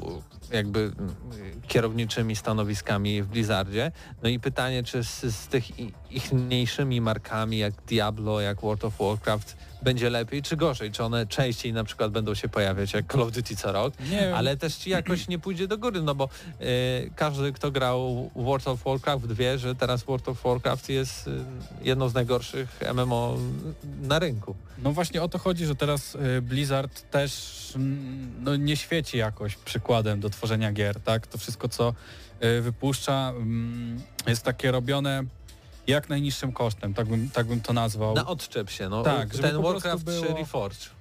jakby mm, kierowniczymi stanowiskami w Blizzardzie. No i pytanie, czy z, z tych ich mniejszymi markami jak Diablo, jak World of Warcraft będzie lepiej czy gorzej? Czy one częściej na przykład będą się pojawiać jak Call of Duty co rok? Nie. Ale też ci jakoś nie pójdzie do góry, no bo e, każdy, kto grał World of Warcraft wie, że teraz World of Warcraft jest e, jedną z najgorszych MMO na rynku. No właśnie o to chodzi, że teraz y, Blizzard też mm, no, nie świeci jakoś przykładem do tworzenia gier, tak? To wszystko, co wypuszcza mm, jest takie robione jak najniższym kosztem, tak bym, tak bym to nazwał. Na odczep się, no. Tak, żeby ten Warcraft było- czy Reforged.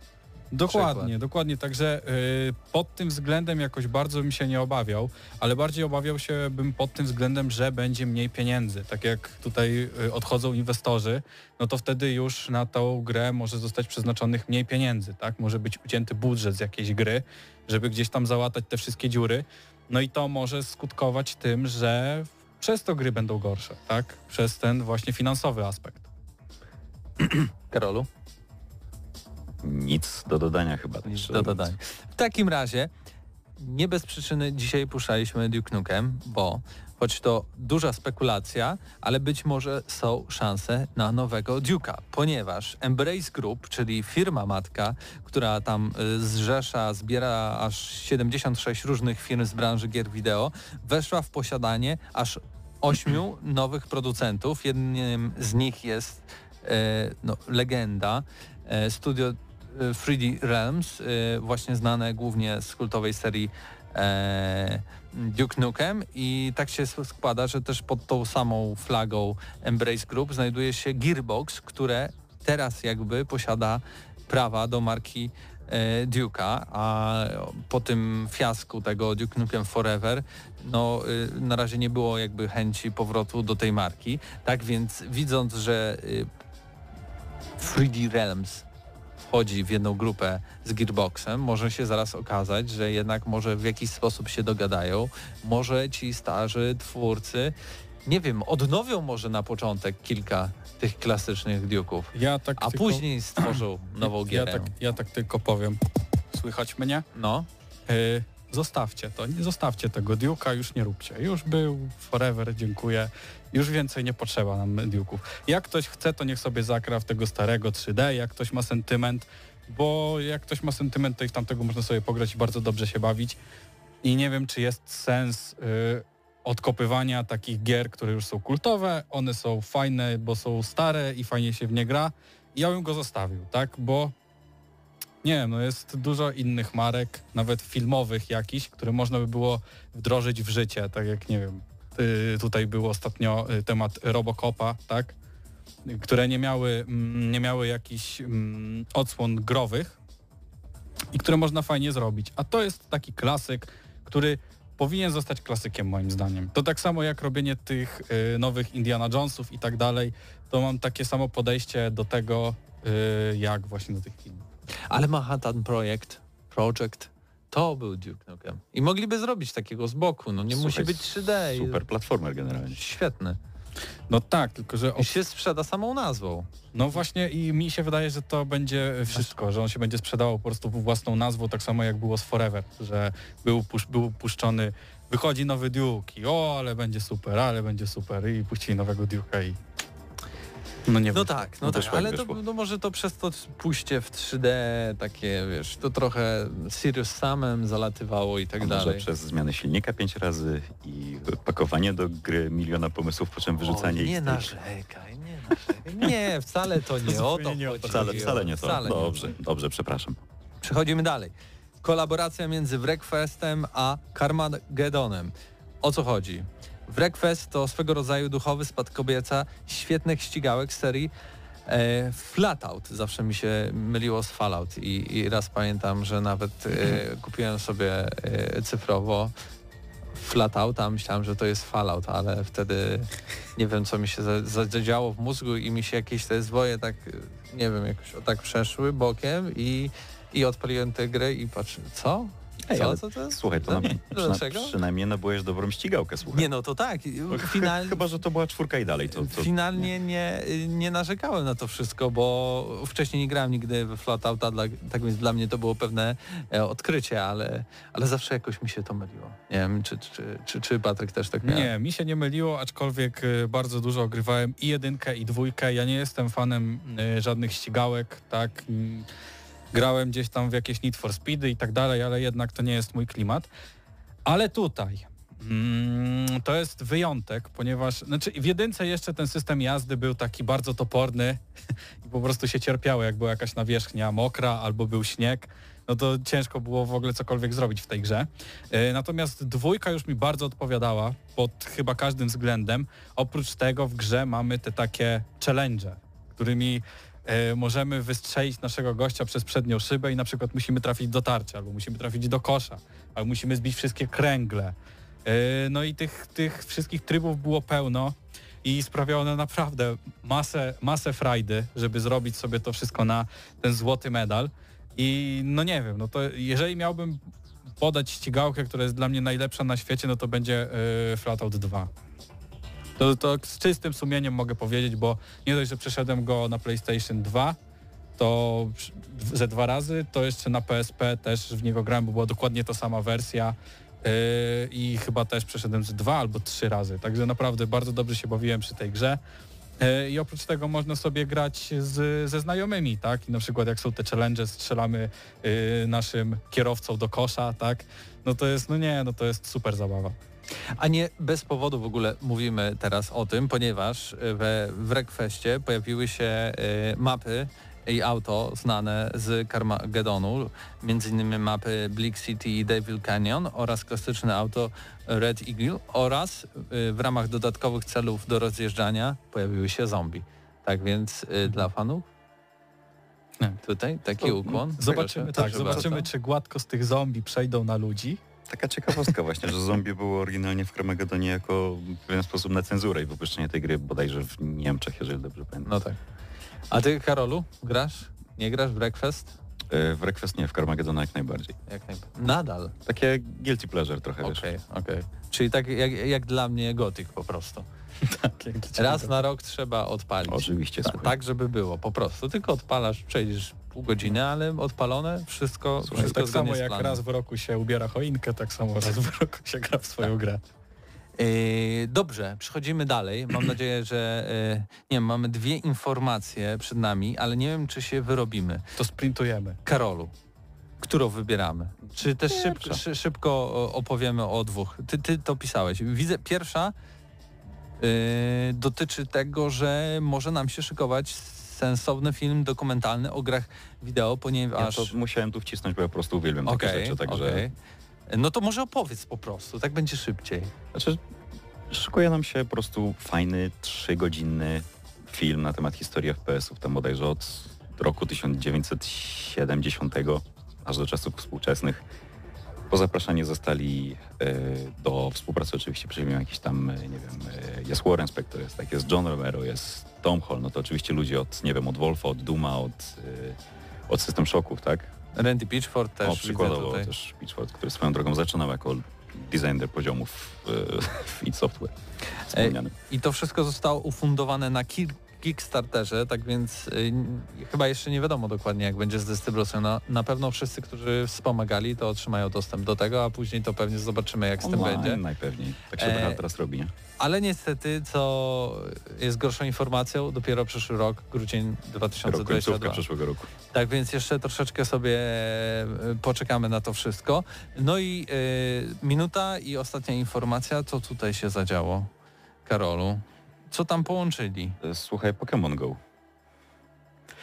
Dokładnie, przykład. dokładnie. Także y, pod tym względem jakoś bardzo bym się nie obawiał, ale bardziej obawiał się bym pod tym względem, że będzie mniej pieniędzy. Tak jak tutaj y, odchodzą inwestorzy, no to wtedy już na tą grę może zostać przeznaczonych mniej pieniędzy, tak? Może być ucięty budżet z jakiejś gry, żeby gdzieś tam załatać te wszystkie dziury. No i to może skutkować tym, że przez to gry będą gorsze, tak? Przez ten właśnie finansowy aspekt. <clears throat> Karolu? Nic do dodania chyba. Nic do dodania. W takim razie nie bez przyczyny dzisiaj puszczaliśmy Duke Nukem, bo choć to duża spekulacja, ale być może są szanse na nowego Duke'a, ponieważ Embrace Group, czyli firma matka, która tam y, zrzesza, zbiera aż 76 różnych firm z branży gier wideo, weszła w posiadanie aż ośmiu nowych producentów. Jednym z nich jest e, no, legenda, e, studio e, 3D Realms, e, właśnie znane głównie z kultowej serii Duke Nukem i tak się składa, że też pod tą samą flagą Embrace Group znajduje się Gearbox, które teraz jakby posiada prawa do marki Duke'a, a po tym fiasku tego Duke Nukem Forever no y, na razie nie było jakby chęci powrotu do tej marki. Tak więc widząc, że y, 3D Realms wchodzi w jedną grupę z Gearboxem, może się zaraz okazać, że jednak może w jakiś sposób się dogadają. Może ci starzy twórcy, nie wiem, odnowią może na początek kilka tych klasycznych Duke'ów, Ja tak a tylko- później stworzą <clears throat> nową Ja gierę. tak, ja tak tylko powiem. Słychać mnie? No, Yy, zostawcie to, nie zostawcie tego Duke'a, już nie róbcie. Już był, forever, dziękuję. Już więcej nie potrzeba nam Duke'ów. Jak ktoś chce, to niech sobie zagra w tego starego 3D, jak ktoś ma sentyment, bo jak ktoś ma sentyment, to i w tamtego można sobie pograć i bardzo dobrze się bawić. I nie wiem, czy jest sens yy, odkopywania takich gier, które już są kultowe. One są fajne, bo są stare i fajnie się w nie gra. Ja bym go zostawił, tak? Bo nie wiem, no jest dużo innych marek, nawet filmowych jakichś, które można by było wdrożyć w życie, tak jak nie wiem, y, tutaj był ostatnio y, temat Robocopa, tak? Które nie miały, mm, nie miały jakichś mm, odsłon growych i które można fajnie zrobić. A to jest taki klasyk, który powinien zostać klasykiem moim zdaniem. To tak samo jak robienie tych y, nowych Indiana Jonesów i tak dalej, to mam takie samo podejście do tego, y, jak właśnie do tych filmów. ale Manhattan Project, Project, to był Duke Nukem. I mogliby zrobić takiego z boku, no nie musi Słuchaj, być 3D. i- Super platformer generalnie. Świetny. No tak, tylko że I się sprzeda samą nazwą. No właśnie i mi się wydaje, że to będzie wszystko, że on się będzie sprzedawał po prostu własną nazwą, tak samo jak było z Forever, że był, pusz, był puszczony, wychodzi nowy Duke i o, ale będzie super, ale będzie super i puścili nowego Duke'a i no nie No wiem. tak, no No tak, ale to, no może to przez to pójście w 3D takie, wiesz, to trochę Sirius samem zalatywało i tak A może dalej. przez zmianę silnika pięć razy i pakowanie do gry miliona pomysłów, po czym wyrzucanie o, ich nie tej- narzekaj, nie narzekaj. Nie, wcale to nie o to nie chodzi. Wcale, wcale nie to. Wcale nie o to. dobrze, dobrze, przepraszam. Przechodzimy dalej. Kolaboracja między Wreckfestem a Carmagedonem. O co chodzi? Wreckfest to swego rodzaju duchowy spadkobieca świetnych ścigałek z serii e, Flatout. Zawsze mi się myliło z Fallout i, i raz pamiętam, że nawet e, kupiłem sobie e, cyfrowo Flatouta, myślałem, że to jest Fallout, ale wtedy nie wiem, co mi się za- za- zadziało w mózgu i mi się jakieś te zwoje tak, nie wiem, jakoś tak przeszły bokiem i, i odpaliłem tę grę i patrzę, co? Ej, co, ale co to? Słuchaj, to <laughs> Dlaczego? przyna, przynajmniej nabyłeś dobrą ścigałkę, słuchaj. Nie no, to tak. Final, Chyba, że to była czwórka i dalej. To, to, finalnie nie, nie narzekałem na to wszystko, bo wcześniej nie grałem nigdy we Flatouta, dla, tak więc dla mnie to było pewne e, odkrycie, ale, ale zawsze jakoś mi się to myliło. Nie wiem, czy, czy, czy, czy Patryk też tak miał? Nie, mi się nie myliło, aczkolwiek y, bardzo dużo ogrywałem i jedynkę, i dwójkę. Ja nie jestem fanem y, żadnych ścigałek, tak. Grałem gdzieś tam w jakieś Need for Speedy i tak dalej, ale jednak to nie jest mój klimat. Ale tutaj mm, to jest wyjątek, ponieważ znaczy w jedynce jeszcze ten system jazdy był taki bardzo toporny <laughs> i po prostu się cierpiało, jak była jakaś nawierzchnia mokra albo był śnieg, no to ciężko było w ogóle cokolwiek zrobić w tej grze. E, Natomiast dwójka już mi bardzo odpowiadała pod chyba każdym względem. Oprócz tego w grze mamy te takie challenge, którymi możemy wystrzelić naszego gościa przez przednią szybę i na przykład musimy trafić do tarczy, albo musimy trafić do kosza, albo musimy zbić wszystkie kręgle. E, No i tych, tych wszystkich trybów było pełno i sprawiało one naprawdę masę, masę frajdy, żeby zrobić sobie to wszystko na ten złoty medal. I no nie wiem, no to jeżeli miałbym podać ścigałkę, która jest dla mnie najlepsza na świecie, no to będzie yy, Flatout 2. To, to z czystym sumieniem mogę powiedzieć, bo nie dość, że przeszedłem go na PlayStation 2, to ze dwa razy, to jeszcze na PSP też w niego grałem, bo była dokładnie ta sama wersja yy, i chyba też przeszedłem ze dwa albo trzy razy. Także naprawdę bardzo dobrze się bawiłem przy tej grze. Yy, I oprócz tego można sobie grać z, ze znajomymi, tak? I na przykład jak są te challenge, strzelamy yy, naszym kierowcą do kosza, tak? No to jest, no nie, no to jest super zabawa. A nie bez powodu w ogóle mówimy teraz o tym, ponieważ e, we w Wreckfestie pojawiły się e, mapy i auto znane z Carmagedonu, między innymi mapy Bleak City i Devil Canyon oraz klasyczne auto Red Eagle oraz e, w ramach dodatkowych celów do rozjeżdżania pojawiły się zombie. Tak więc e, dla fanów tutaj taki ukłon. Zobaczymy, tak, zobaczymy, czy gładko z tych zombie przejdą na ludzi. Taka ciekawostka właśnie, że zombie było oryginalnie w Carmagedonie jako w pewien sposób na cenzurę i wypuszczenie tej gry bodajże w Niemczech, jeżeli dobrze pamiętam. No tak. A ty Karolu, grasz? Nie grasz w Breakfast? E, W Request nie, w Carmagedona jak najbardziej. Jak najbardziej. Nadal. Takie guilty pleasure trochę, wiesz. Okej, okej. Czyli tak jak, jak dla mnie gotyk po prostu. <laughs> Raz na rok trzeba odpalić. Oczywiście, Ta, tak, żeby było po prostu. Tylko odpalasz, przejdziesz pół godziny, ale odpalone, wszystko, Słuchaj, wszystko tak samo jak raz w roku się ubiera choinkę, tak samo raz w roku się gra w swoją grę. Yy, dobrze, przechodzimy dalej. Mam <clears throat> nadzieję, że yy, nie wiem, mamy dwie informacje przed nami, ale nie wiem, czy się wyrobimy. To sprintujemy. Karolu, którą wybieramy? Czy też szybko, szybko opowiemy o dwóch? Ty, ty to pisałeś. Widzę, pierwsza yy, dotyczy tego, że może nam się szykować sensowny film dokumentalny o grach wideo, Ja ponieważ... to musiałem tu wcisnąć, bo ja po prostu uwielbiam takie Okej, rzeczy, także... okej. No to może opowiedz po prostu, tak będzie szybciej. Znaczy, szykuje nam się po prostu fajny, trzygodzinny film na temat historii FPS-ów, tam bodajże od roku 1970 aż do czasów współczesnych. Pozapraszani zostali e, do współpracy oczywiście przyjmują jakiś tam, e, nie wiem, e, jest Warren Spector, jest, tak, jest John Romero, jest Tom Hall, no to oczywiście ludzie od, nie wiem, od Wolfa, od Duma, od, e, od System Shocków, tak? Randy Pitchford też o, przykładowo tutaj. też Pitchford, który swoją drogą zaczynał jako designer poziomów <laughs> e, w id Software. Wspomniany. I to wszystko zostało ufundowane na kil- Kickstarterze, tak więc y, chyba jeszcze nie wiadomo dokładnie jak będzie z dystrybucją. Na, na pewno wszyscy, którzy wspomagali, to otrzymają dostęp do tego, a później to pewnie zobaczymy jak z tym będzie. najpewniej. Tak się E, teraz robi, nie? Ale niestety, co jest gorszą informacją, dopiero przyszły rok, grudzień Rok, końcówka 2022. przyszłego roku. Tak więc jeszcze troszeczkę sobie e, poczekamy na to wszystko. No i e, minuta i ostatnia informacja, co tutaj się zadziało, Karolu? Co tam połączyli? E, Słuchaj, Pokémon Go.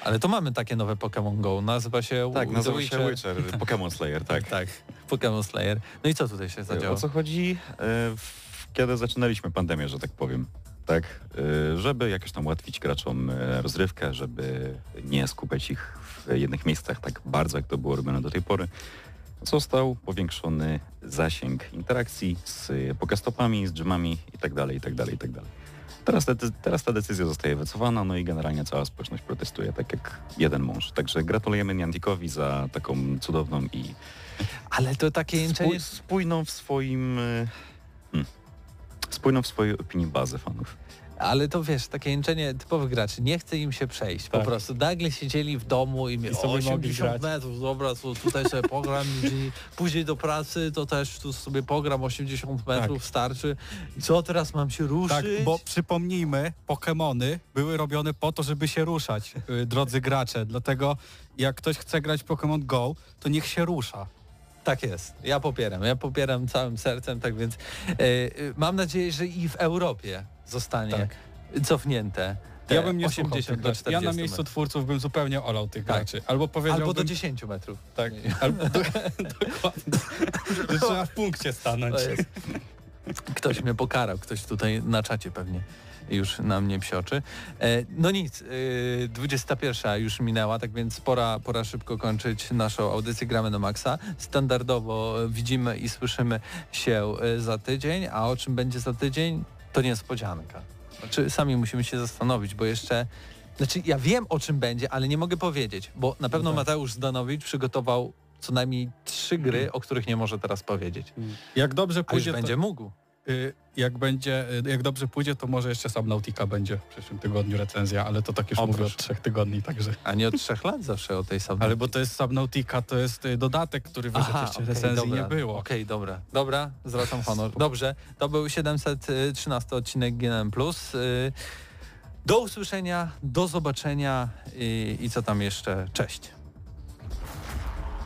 Ale to mamy takie nowe Pokémon Go, nazywa się Tak, The nazywa się Witcher. <laughs> Pokémon Slayer, tak. Tak, Pokémon Slayer. No i co tutaj się zadziało? O co chodzi? E, Kiedy zaczynaliśmy pandemię, że tak powiem. Tak, e, żeby jakoś tam ułatwić graczom e, rozrywkę, żeby nie skupiać ich w jednych miejscach tak bardzo, jak to było robione do tej pory, został powiększony zasięg interakcji z pokestopami, z dżemami itd., itd., itd. Teraz, te, teraz ta decyzja zostaje wycofana, no i generalnie cała społeczność protestuje, tak jak jeden mąż. Także gratulujemy Niantikowi za taką cudowną i Ale to takie jęczenie... spój, spójną w swoim... e, Hmm, spójną w swojej opinii bazę fanów. Ale to wiesz, takie jęczenie typowych graczy, nie chce im się przejść. Po Tak. prostu nagle siedzieli w domu i, I sobie mogli 80 grać. metrów, dobra, to tutaj sobie pogram, i <laughs> później do pracy to też tu sobie pogram 80 metrów, starczy. I co teraz mam się ruszyć? Tak, bo przypomnijmy, Pokémony były robione po to, żeby się ruszać, y, drodzy gracze. Dlatego jak ktoś chce grać Pokémon Go, to niech się rusza. Tak jest. Ja popieram. Ja popieram całym sercem, tak więc e, mam nadzieję, że i w Europie zostanie Tak. cofnięte. te Ja bym nie 80 słuchał tych do graczy. Ja 40 na miejscu metrów. twórców bym zupełnie olał tych Tak. graczy. Albo powiedziałbym... Albo do 10 metrów. Tak, albo do, <laughs> dokładnie. <laughs> Że trzeba w punkcie stanąć. Ktoś mnie pokarał, ktoś tutaj na czacie pewnie już na mnie psioczy. E, no nic, e, 21 już minęła, tak więc pora, pora szybko kończyć naszą audycję Gramy na Maxa. Standardowo widzimy i słyszymy się e, za tydzień, a o czym będzie za tydzień, to niespodzianka. Znaczy sami musimy się zastanowić, bo jeszcze znaczy ja wiem o czym będzie, ale nie mogę powiedzieć, bo na pewno tak. Mateusz Zdanowicz przygotował co najmniej trzy gry, o których nie może teraz powiedzieć. Jak dobrze A już pójdzie, będzie to, mógł. y, jak będzie, y, jak dobrze pójdzie, to może jeszcze Subnautica będzie w przyszłym tygodniu recenzja, ale to tak już O, mówię od trzech tygodni, także. A nie od trzech lat zawsze o tej samej. Ale bo to jest Subnautica, to jest y, dodatek, który wyszedł jeszcze okej, recenzji dobra. nie było. Okej, dobra. Dobra, zwracam <laughs> honor. Dobrze, to był 713 odcinek GNM+. Do usłyszenia, do zobaczenia i, i co tam jeszcze. Cześć.